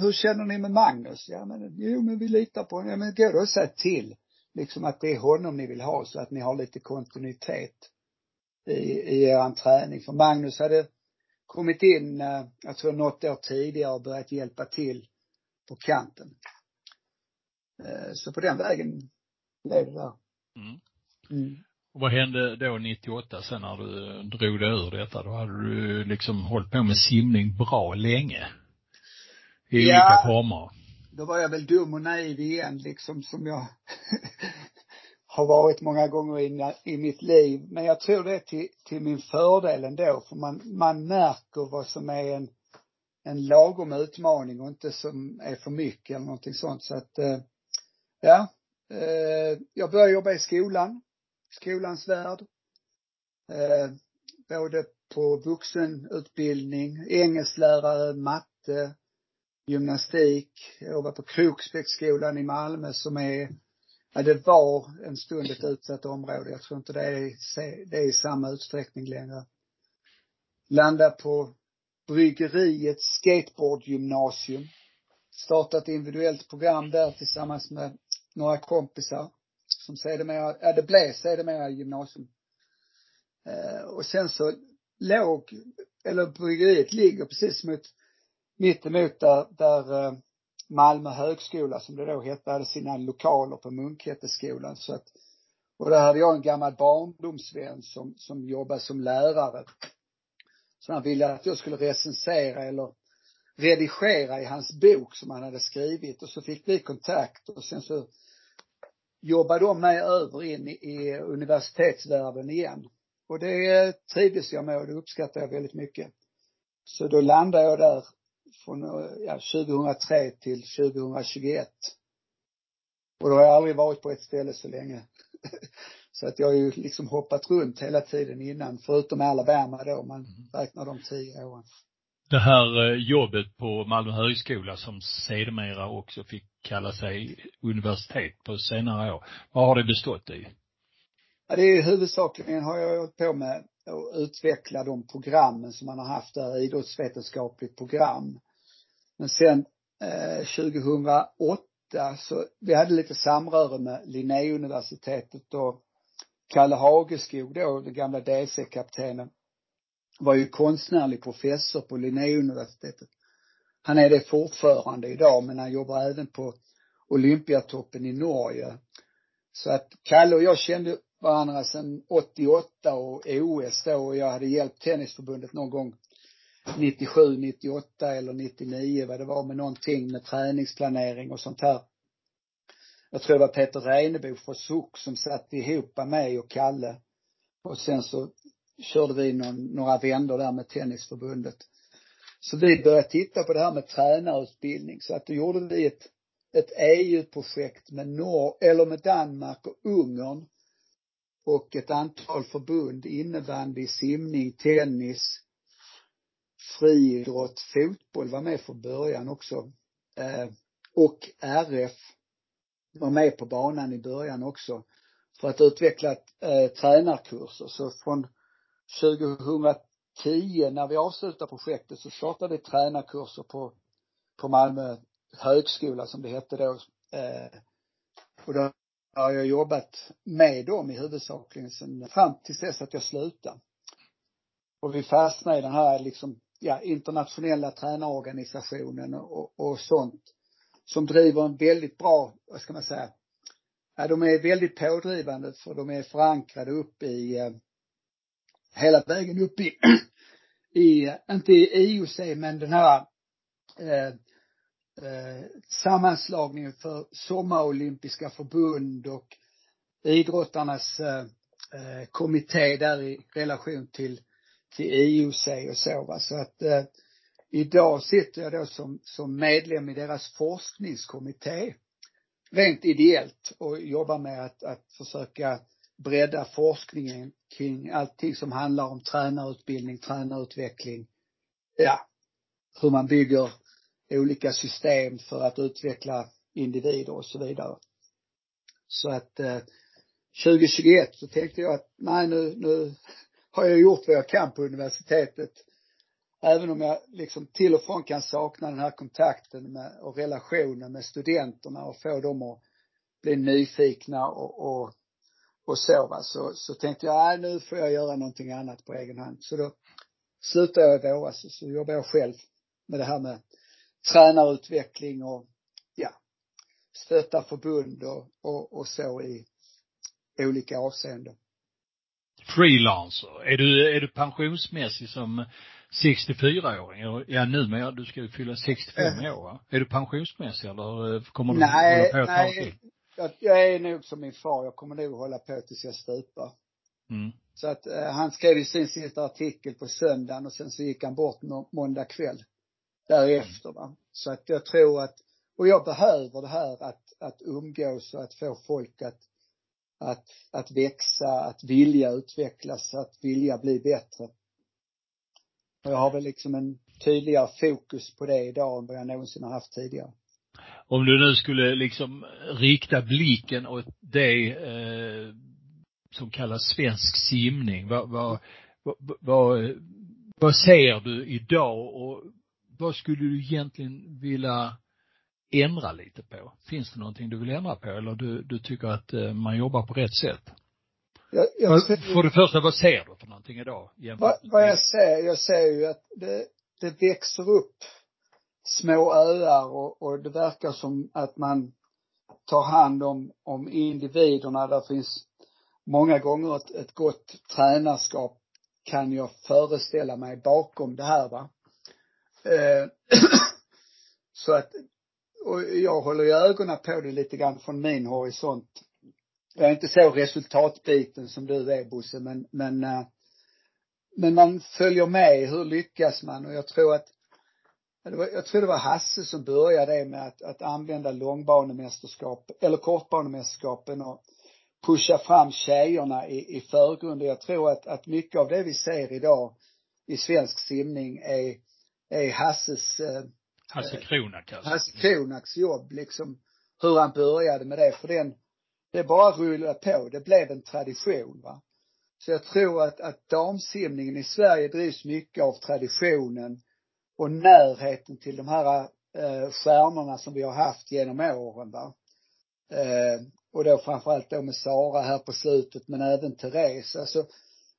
Speaker 4: hur känner ni med Magnus? Ja men, jo men vi litar på honom. Ja men gå då och säg till. Liksom att det är honom ni vill ha så att ni har lite kontinuitet i, i er träning. För Magnus hade kommit in, eh, jag tror något år tidigare och börjat hjälpa till på kanten. Eh, så på den vägen blev det där. Mm.
Speaker 1: Mm. Och vad hände då 98 sen när du drog dig ur detta? Då hade du liksom hållit på med simning bra länge i ja, olika former.
Speaker 4: Då var jag väl dum och naiv igen liksom som jag <laughs> har varit många gånger i, i mitt liv. Men jag tror det är till, till min fördel ändå för man, man märker vad som är en, en lagom utmaning och inte som är för mycket eller någonting sånt. Så att, eh, ja, eh, jag började jobba i skolan, skolans värld. Eh, både på vuxenutbildning, engelsklärare, matte, gymnastik. Jag jobbade på Kroksbäcksskolan i Malmö som är, ja det var en stund ett utsatt område. Jag tror inte det är, det är i samma utsträckning längre. Landade på Bryggeriets skateboardgymnasium. Startat individuellt program där tillsammans med några kompisar. Som sedermera, ja det blev sedermera gymnasium. Eh, och sen så låg, eller bryggeriet ligger precis mot mittemot där, där eh, Malmö högskola, som det då hette, hade sina lokaler på Munkhätteskolan. Så att, och där hade jag en gammal barndomsvän som, som jobbade som lärare. Så han ville att jag skulle recensera eller redigera i hans bok som han hade skrivit och så fick vi kontakt och sen så jobbade de mig över in i, universitetsvärlden igen. Och det trivdes jag med och det uppskattade jag väldigt mycket. Så då landade jag där från ja, 2003 till 2021. Och då har jag aldrig varit på ett ställe så länge. <laughs> så att jag har ju liksom hoppat runt hela tiden innan, förutom Alabama då, man mm. räknar de tio åren.
Speaker 1: Det här eh, jobbet på Malmö högskola som sedermera också fick kalla sig universitet på senare år. Vad har det bestått i?
Speaker 4: Ja, det är huvudsakligen har jag hållit på med och utveckla de programmen som man har haft där, idrottsvetenskapligt program. Men sen eh, 2008 så, vi hade lite samröre med Linnéuniversitetet och Kalle Hageskog då, den gamla DC-kaptenen, var ju konstnärlig professor på Linnéuniversitetet. Han är det fortfarande idag, men han jobbar även på Olympiatoppen i Norge. Så att Kalle och jag kände varandra sedan 88 och OS då och jag hade hjälpt Tennisförbundet någon gång 97, 98 eller 99 vad det var med någonting med träningsplanering och sånt här. Jag tror det var Peter Reinebo från SOK som satt ihop mig och Kalle. Och sen så körde vi någon, några vändor där med Tennisförbundet. Så vi började titta på det här med tränarutbildning. Så att då gjorde vi ett, ett EU-projekt med Nor eller med Danmark och Ungern. Och ett antal förbund, innebandy, simning, tennis, friidrott, fotboll var med från början också. Eh, och RF var med på banan i början också. För att utveckla eh, tränarkurser. Så från 2010 när vi avslutade projektet så startade vi tränarkurser på, på Malmö högskola som det hette då. Eh, och då har jag jobbat med dem i huvudsakligen sen fram till dess att jag slutade. Och vi fastnade i den här liksom, ja, internationella tränarorganisationen och, och sånt. Som driver en väldigt bra, vad ska man säga, ja de är väldigt pådrivande för de är förankrade upp i eh, hela vägen upp i, <clears throat> i inte i IOC men den här eh, eh, sammanslagningen för sommarolympiska förbund och idrottarnas eh, eh, kommitté där i relation till, till IOC och så va. Så att eh, idag sitter jag då som, som medlem i deras forskningskommitté. Rent ideellt och jobbar med att, att försöka bredda forskningen kring allting som handlar om tränarutbildning, tränarutveckling. Ja, hur man bygger olika system för att utveckla individer och så vidare. Så att eh, 2021 så tänkte jag att nej nu, nu har jag gjort vad jag kan på universitetet. Även om jag liksom till och från kan sakna den här kontakten med, och relationen med studenterna och få dem att bli nyfikna och, och och så va, så, så tänkte jag, nej nu får jag göra någonting annat på egen hand. Så då slutade jag i våras och så jobbar jag själv med det här med tränarutveckling och ja, stötta förbund och, och, och så i olika avseenden.
Speaker 1: Freelancer. Är du, är du pensionsmässig som 64-åring? Ja, numera, du ska ju fylla 65 år va? Är du pensionsmässig eller kommer du
Speaker 4: nej,
Speaker 1: hålla på ett
Speaker 4: nej,
Speaker 1: tag till?
Speaker 4: jag, jag är nog som min far, jag kommer nog hålla på tills jag stupar.
Speaker 1: Mm.
Speaker 4: Så att eh, han skrev ju sin sista artikel på söndagen och sen så gick han bort må måndag kväll. Därefter va. Så att jag tror att, och jag behöver det här att, att umgås och att få folk att, att, att växa, att vilja utvecklas, att vilja bli bättre. Och jag har väl liksom en tydligare fokus på det idag än vad jag någonsin har haft tidigare
Speaker 1: om du nu skulle liksom rikta blicken åt det eh, som kallas svensk simning, vad, vad, vad, vad, vad ser du idag och vad skulle du egentligen vilja ändra lite på? Finns det någonting du vill ändra på eller du, du tycker att eh, man jobbar på rätt sätt?
Speaker 4: Jag, jag ser,
Speaker 1: för det första, vad ser du för någonting idag?
Speaker 4: Vad, vad jag ser, jag ser ju att det, det växer upp små öar och, och det verkar som att man tar hand om, om individerna. Där finns många gånger ett, ett gott tränarskap kan jag föreställa mig bakom det här va. Eh, <clears throat> så att, och jag håller ju ögonen på det lite grann från min horisont. Jag är inte så resultatbiten som du är Bosse, men, men, eh, men man följer med, hur lyckas man? Och jag tror att det var, jag tror det var Hasse som började det med att, att använda långbanemästerskap, eller kortbanemästerskapen och pusha fram tjejerna i, i förgrunden. Jag tror att, att mycket av det vi ser idag i svensk simning är, är Hasses eh,
Speaker 1: Hasse Kronak
Speaker 4: alltså. Hasse Kronaks jobb liksom. Hur han började med det. För den, det bara rullade på. Det blev en tradition va. Så jag tror att, att damsimningen i Sverige drivs mycket av traditionen och närheten till de här eh, stjärnorna som vi har haft genom åren va. Eh, och då framförallt då med Sara här på slutet men även Therese. Alltså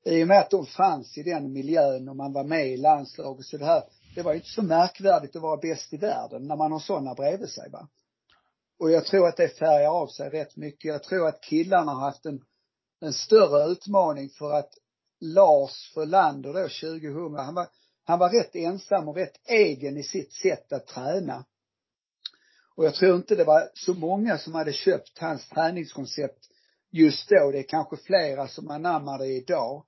Speaker 4: i och med att de fanns i den miljön och man var med i landslaget så det här, det var ju inte så märkvärdigt att vara bäst i världen när man har sådana bredvid sig va. Och jag tror att det färgar av sig rätt mycket. Jag tror att killarna har haft en, en större utmaning för att Lars Frölander då 2000, han var, han var rätt ensam och rätt egen i sitt sätt att träna. Och jag tror inte det var så många som hade köpt hans träningskoncept just då. Det är kanske flera som anammar det idag.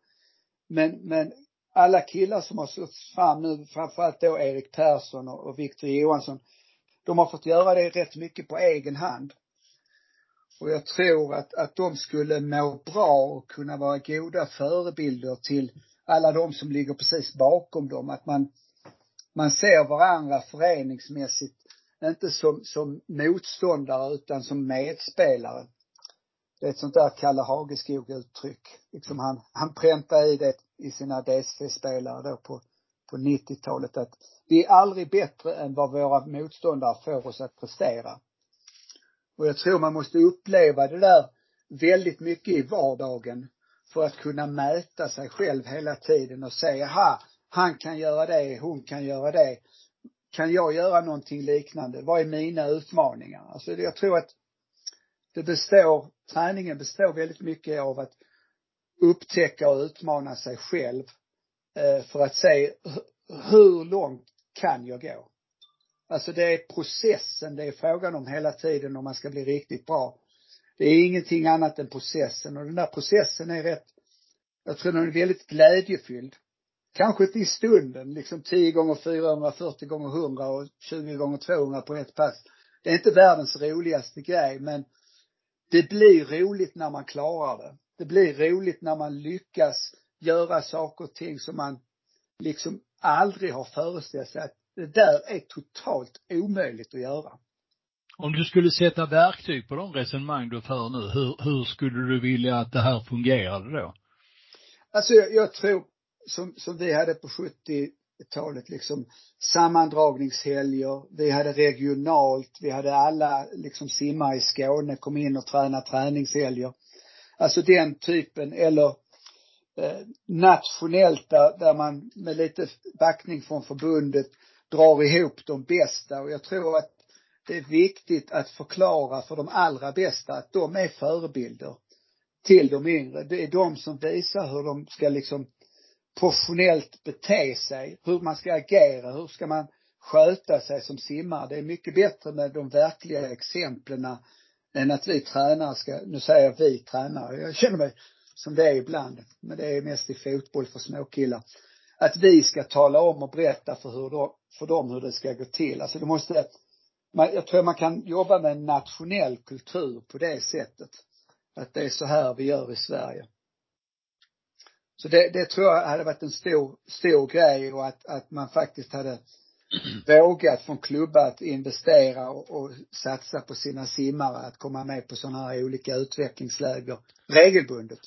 Speaker 4: Men, men alla killar som har slagits fram nu, framförallt då Erik Persson och, och Viktor Johansson, de har fått göra det rätt mycket på egen hand. Och jag tror att, att de skulle må bra och kunna vara goda förebilder till alla de som ligger precis bakom dem. Att man, man ser varandra föreningsmässigt, inte som, som motståndare utan som medspelare. Det är ett sånt där Kalle Hageskog uttryck. Liksom han, han präntar i det i sina DSV-spelare då på, på 90-talet att vi är aldrig bättre än vad våra motståndare får oss att prestera. Och jag tror man måste uppleva det där väldigt mycket i vardagen för att kunna mäta sig själv hela tiden och säga, ha, han kan göra det, hon kan göra det. Kan jag göra någonting liknande? Vad är mina utmaningar? Alltså jag tror att det består, träningen består väldigt mycket av att upptäcka och utmana sig själv eh, för att se hur långt kan jag gå? Alltså det är processen det är frågan om hela tiden om man ska bli riktigt bra. Det är ingenting annat än processen och den där processen är rätt, jag tror den är väldigt glädjefylld. Kanske inte i stunden, liksom 10 gånger 400, 40 gånger 100 och 20 gånger 200 på ett pass. Det är inte världens roligaste grej men det blir roligt när man klarar det. Det blir roligt när man lyckas göra saker och ting som man liksom aldrig har föreställt sig att det där är totalt omöjligt att göra.
Speaker 1: Om du skulle sätta verktyg på de resonemang du för nu, hur, hur skulle du vilja att det här fungerade då?
Speaker 4: Alltså jag, jag tror, som, som vi hade på talet liksom sammandragningshelger, vi hade regionalt, vi hade alla liksom simma i Skåne, kom in och träna träningshelger. Alltså den typen, eller eh, nationellt där, där man med lite backning från förbundet drar ihop de bästa och jag tror att det är viktigt att förklara för de allra bästa att de är förebilder till de yngre. Det är de som visar hur de ska liksom professionellt bete sig, hur man ska agera, hur ska man sköta sig som simmare. Det är mycket bättre med de verkliga exemplen än att vi tränare ska, nu säger jag vi tränare, jag känner mig som det är ibland, men det är mest i fotboll för småkillar. Att vi ska tala om och berätta för hur då, för dem hur det ska gå till. Alltså det måste, man, jag tror man kan jobba med en nationell kultur på det sättet. Att det är så här vi gör i Sverige. Så det, det tror jag hade varit en stor, stor grej och att, att man faktiskt hade <clears throat> vågat från klubbar att investera och, och satsa på sina simmare att komma med på sådana här olika utvecklingsläger regelbundet.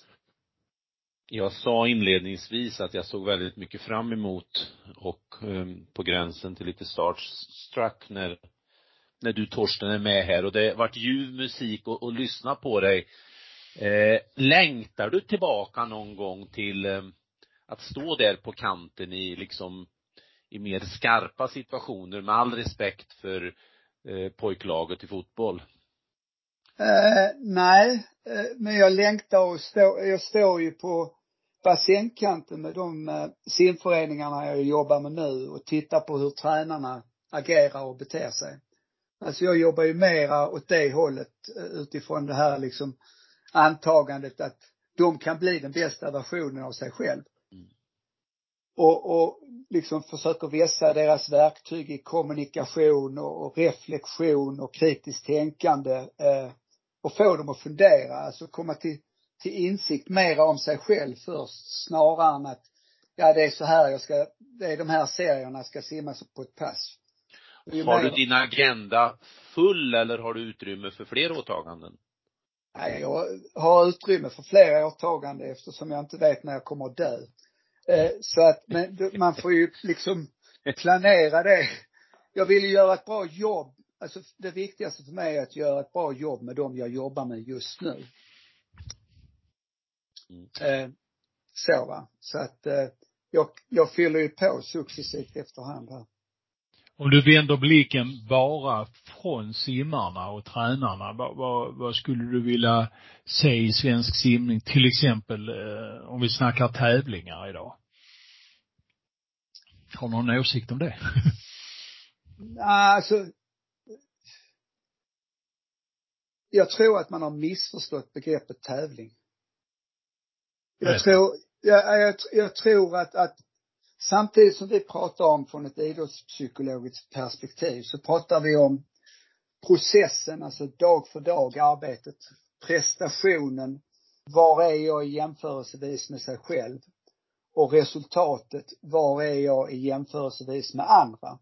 Speaker 2: Jag sa inledningsvis att jag såg väldigt mycket fram emot och um, på gränsen till lite startstruck när när du Torsten är med här och det vart ljuv musik och, och lyssna på dig. Eh, längtar du tillbaka någon gång till eh, att stå där på kanten i liksom i mer skarpa situationer med all respekt för eh, pojklaget i fotboll?
Speaker 4: Eh, nej, eh, men jag längtar och stå, jag står ju på bassängkanten med de eh, simföreningarna jag jobbar med nu och tittar på hur tränarna agerar och beter sig. Alltså jag jobbar ju mera åt det hållet eh, utifrån det här liksom antagandet att de kan bli den bästa versionen av sig själv. Mm. Och, och liksom försöker vässa deras verktyg i kommunikation och, och reflektion och kritiskt tänkande eh, och få dem att fundera, alltså komma till, till insikt mera om sig själv först snarare än att ja det är så här jag ska, det är de här serierna ska simma på ett pass.
Speaker 2: Har du din agenda full eller har du utrymme för fler åtaganden?
Speaker 4: Nej, jag har utrymme för fler åtaganden eftersom jag inte vet när jag kommer att dö. Eh, så att, men man får ju liksom planera det. Jag vill ju göra ett bra jobb. Alltså det viktigaste för mig är att göra ett bra jobb med dem jag jobbar med just nu. Mm. Eh, så va. Så att eh, jag, jag fyller ju på successivt efterhand här.
Speaker 1: Om du vänder blicken bara från simmarna och tränarna, vad, vad, vad skulle du vilja se i svensk simning, till exempel eh, om vi snackar tävlingar idag? Har någon åsikt om det? <laughs>
Speaker 4: Alltså, jag tror att man har missförstått begreppet tävling. Jag tror, jag, jag, jag tror att, att samtidigt som vi pratar om från ett idrottspsykologiskt perspektiv så pratar vi om processen, alltså dag för dag arbetet, prestationen, var är jag i jämförelsevis med sig själv och resultatet, var är jag i jämförelsevis med andra.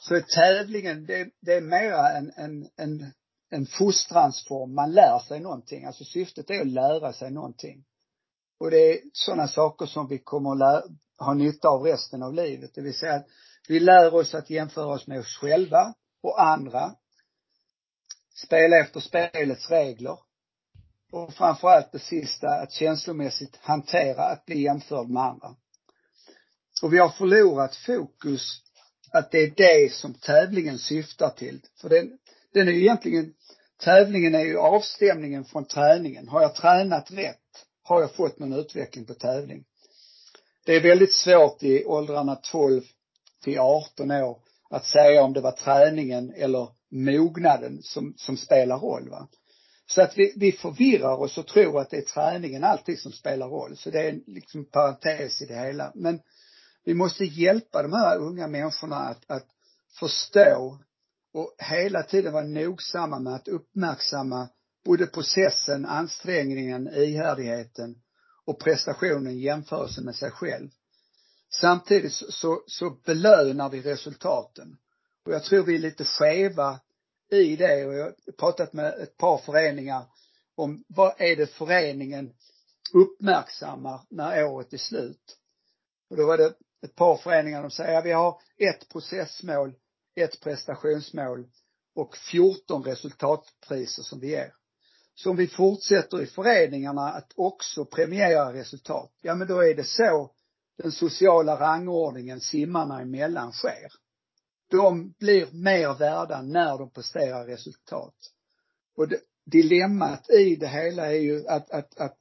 Speaker 4: Så tävlingen, det, det är mera en, en, en, en fostransform. Man lär sig någonting. Alltså syftet är att lära sig någonting. Och det är sådana saker som vi kommer att lära, ha nytta av resten av livet. Det vill säga att vi lär oss att jämföra oss med oss själva och andra. Spela efter spelets regler. Och framförallt det sista, att känslomässigt hantera att bli jämförd med andra. Och vi har förlorat fokus att det är det som tävlingen syftar till. För den, den är ju egentligen, tävlingen är ju avstämningen från träningen. Har jag tränat rätt? Har jag fått någon utveckling på tävling? Det är väldigt svårt i åldrarna 12 till 18 år att säga om det var träningen eller mognaden som, som spelar roll. Va? Så att vi, vi förvirrar oss och tror att det är träningen alltid som spelar roll. Så det är liksom en parentes i det hela. Men vi måste hjälpa de här unga människorna att, att förstå och hela tiden vara nogsamma med att uppmärksamma både processen, ansträngningen, ihärdigheten och prestationen jämförelse med sig själv. Samtidigt så, så, belönar vi resultaten. Och jag tror vi är lite skeva i det och jag har pratat med ett par föreningar om vad är det föreningen uppmärksammar när året är slut. Och då var det ett par föreningar som säger, ja, vi har ett processmål, ett prestationsmål och 14 resultatpriser som vi ger. Så om vi fortsätter i föreningarna att också premiera resultat, ja men då är det så den sociala rangordningen simmarna emellan sker. De blir mer värda när de presterar resultat. Och det, dilemmat i det hela är ju att, att, att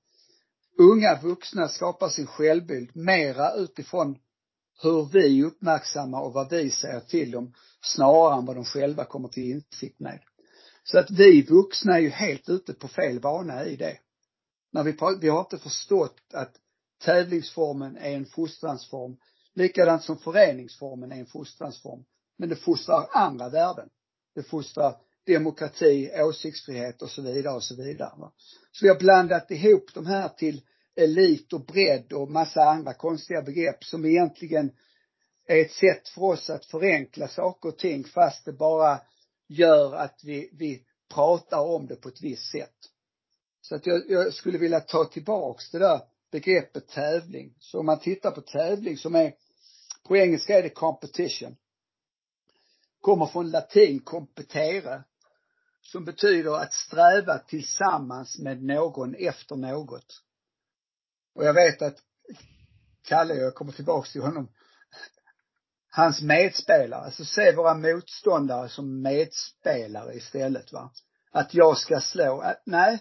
Speaker 4: unga vuxna skapar sin självbild mera utifrån hur vi uppmärksammar och vad vi säger till dem snarare än vad de själva kommer till insikt med. Så att vi vuxna är ju helt ute på fel bana i det. När vi, vi har inte förstått att tävlingsformen är en fostransform, likadant som föreningsformen är en fostransform. Men det fostrar andra värden. Det fostrar demokrati, åsiktsfrihet och så vidare och så vidare. Va? Så vi har blandat ihop de här till elit och bredd och massa andra konstiga begrepp som egentligen är ett sätt för oss att förenkla saker och ting fast det bara gör att vi, vi pratar om det på ett visst sätt. Så att jag, jag skulle vilja ta tillbaks det där begreppet tävling. Så om man tittar på tävling som är, på engelska är det competition. Kommer från latin competere, som betyder att sträva tillsammans med någon efter något. Och jag vet att Kalle, jag kommer tillbaks till honom, hans medspelare, alltså se våra motståndare som medspelare istället va. Att jag ska slå, äh, nej,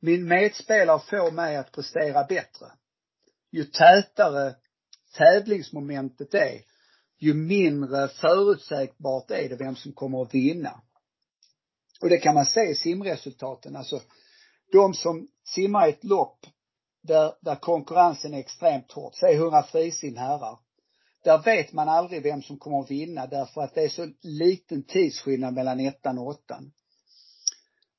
Speaker 4: min medspelare får mig att prestera bättre. Ju tätare tävlingsmomentet är, ju mindre förutsägbart är det vem som kommer att vinna. Och det kan man se i simresultaten, alltså de som simmar i ett lopp där, där konkurrensen är extremt hård, säg 100 frisim herrar. Där vet man aldrig vem som kommer att vinna därför att det är så liten tidsskillnad mellan ettan och åttan.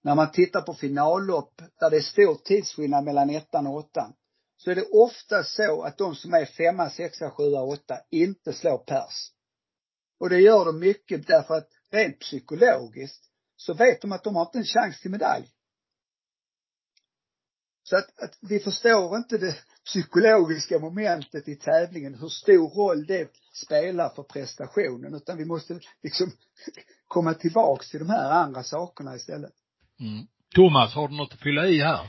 Speaker 4: När man tittar på finallopp där det är stor tidsskillnad mellan ettan och åttan så är det ofta så att de som är femma, sexa, sjua, åtta inte slår pers. Och det gör de mycket därför att rent psykologiskt så vet de att de har inte en chans till medalj. Så att, att vi förstår inte det psykologiska momentet i tävlingen, hur stor roll det spelar för prestationen, utan vi måste liksom <laughs> komma tillbaks till de här andra sakerna istället.
Speaker 1: Mm. Thomas, har du något att fylla i här?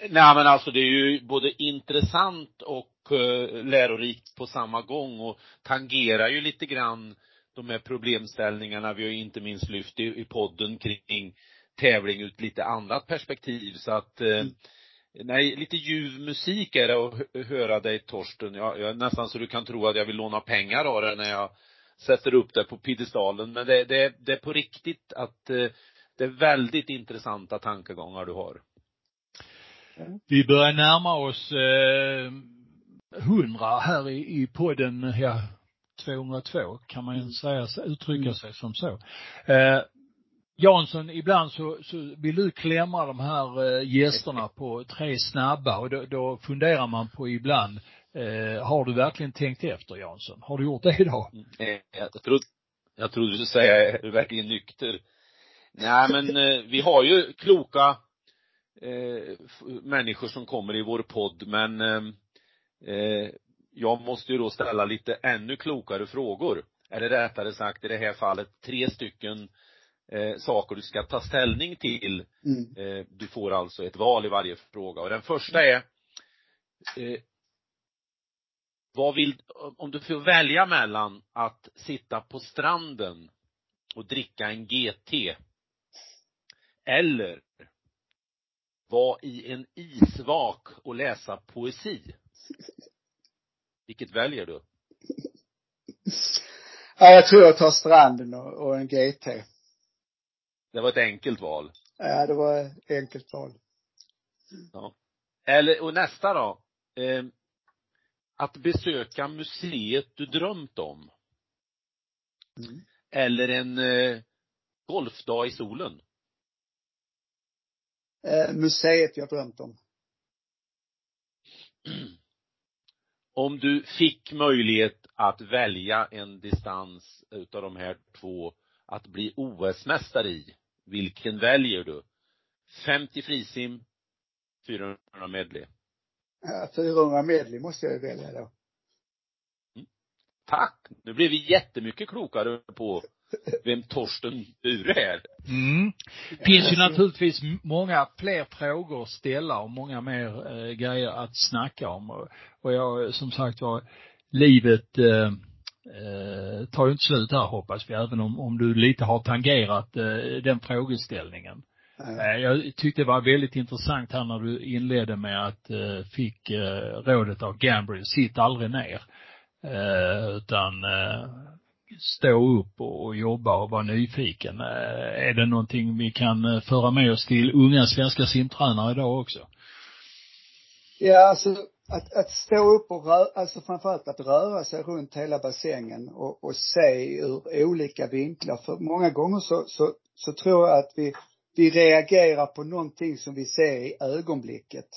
Speaker 2: Nej men alltså det är ju både intressant och uh, lärorikt på samma gång och tangerar ju lite grann de här problemställningarna. Vi har inte minst lyft i, i podden kring tävling ut lite annat perspektiv så att eh, mm. Nej, lite ljuv musik är det att höra dig Torsten. Jag, jag är nästan så du kan tro att jag vill låna pengar av dig när jag sätter upp det på piedestalen. Men det, det, det är på riktigt att eh, det är väldigt intressanta tankegångar du har.
Speaker 1: Vi börjar närma oss eh, hundra här i, i podden, ja, 202 kan man ju mm. säga, uttrycka mm. sig som så. Eh, Jansson, ibland så, så vill du klämma de här eh, gästerna på tre snabba och då, då funderar man på ibland, eh, har du verkligen tänkt efter Jansson? Har du gjort det idag?
Speaker 2: Mm, nej, jag trodde, jag trodde du skulle säga, är du verkligen nykter? Nej men eh, vi har ju kloka eh, människor som kommer i vår podd men eh, eh, jag måste ju då ställa lite ännu klokare frågor. Eller rättare sagt i det här fallet tre stycken eh, saker du ska ta ställning till. Mm. Eh, du får alltså ett val i varje fråga. Och den första är eh, vad vill, om du får välja mellan att sitta på stranden och dricka en GT eller vara i en isvak och läsa poesi. Vilket väljer du?
Speaker 4: Ja, jag tror jag tar stranden och, och en GT.
Speaker 2: Det var ett enkelt val.
Speaker 4: Ja, det var ett enkelt val.
Speaker 2: Ja. Eller, och nästa då. Eh, att besöka museet du drömt om. Mm. Eller en eh, golfdag i solen.
Speaker 4: Eh, museet jag drömt om. <clears throat>
Speaker 2: Om du fick möjlighet att välja en distans utav de här två att bli OS-mästare i, vilken väljer du? 50 frisim, 400 medley.
Speaker 4: Ja, 400 medley måste jag ju välja då.
Speaker 2: Mm. Tack! Nu blev vi jättemycket klokare på vem Torsten Bure är.
Speaker 1: Mm. Finns ju naturligtvis många fler frågor att ställa och många mer eh, grejer att snacka om. Och, och jag, som sagt var, livet eh, eh, tar ju inte slut här hoppas vi, även om, om du lite har tangerat eh, den frågeställningen. Mm. Jag tyckte det var väldigt intressant här när du inledde med att eh, fick eh, rådet av Gambrill, sitt aldrig ner. Eh, utan eh, stå upp och, jobba och vara nyfiken. Eh, är det någonting vi kan eh, föra med oss till unga svenska simtränare idag också?
Speaker 4: Ja, alltså att, att stå upp och röra, alltså framförallt att röra sig runt hela bassängen och, och se ur olika vinklar. För många gånger så, så, så tror jag att vi, vi reagerar på någonting som vi ser i ögonblicket.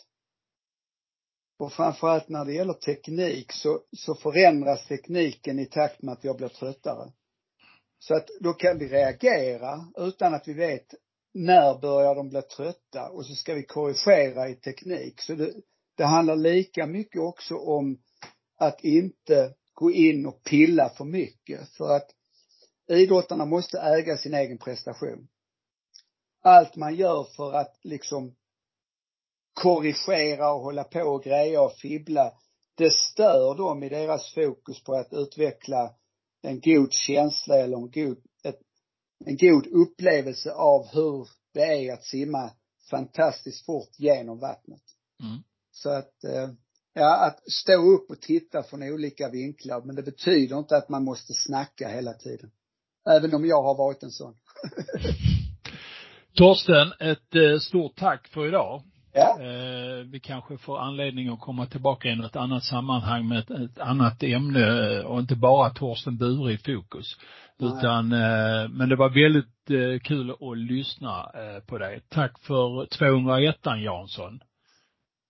Speaker 4: Och framförallt när det gäller teknik så, så förändras tekniken i takt med att jag blir tröttare. Så att då kan vi reagera utan att vi vet när börjar de bli trötta och så ska vi korrigera i teknik. Så det, det handlar lika mycket också om att inte gå in och pilla för mycket för att idrottarna måste äga sin egen prestation. Allt man gör för att liksom korrigera och hålla på och greja och fibbla, det stör dem i deras fokus på att utveckla en god känsla eller en god, ett, en god upplevelse av hur det är att simma fantastiskt fort genom vattnet. Mm. Så att, eh, ja, att stå upp och titta från olika vinklar, men det betyder inte att man måste snacka hela tiden. Även om jag har varit en sån. <laughs>
Speaker 1: Torsten, ett eh, stort tack för idag.
Speaker 4: Ja.
Speaker 1: Eh, vi kanske får anledning att komma tillbaka i något annat sammanhang med ett, ett annat ämne och inte bara Torsten Bure i fokus. Nej. Utan, men det var väldigt kul att lyssna på dig. Tack för 201 Jansson.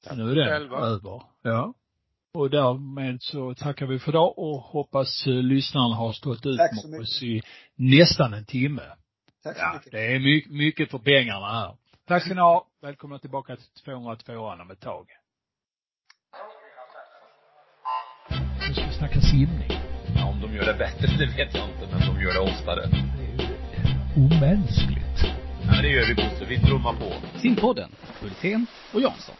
Speaker 1: Tack nu är själva. över. Ja. Och därmed så tackar vi för idag och hoppas lyssnarna har stått ut med oss i nästan en timme.
Speaker 4: Tack så ja, mycket.
Speaker 1: Det är mycket, mycket för pengarna här. Tack ska ni ha. Välkomna tillbaka till 202 om ett tag. Nu ska vi snacka simning.
Speaker 2: Ja, om de gör det bättre, det vet jag inte, men de gör det oftare. Det
Speaker 1: är ju omänskligt.
Speaker 2: Ja, men det gör vi Bosse. Vi trummar på.
Speaker 3: Simpodden, Hultén och Jansson.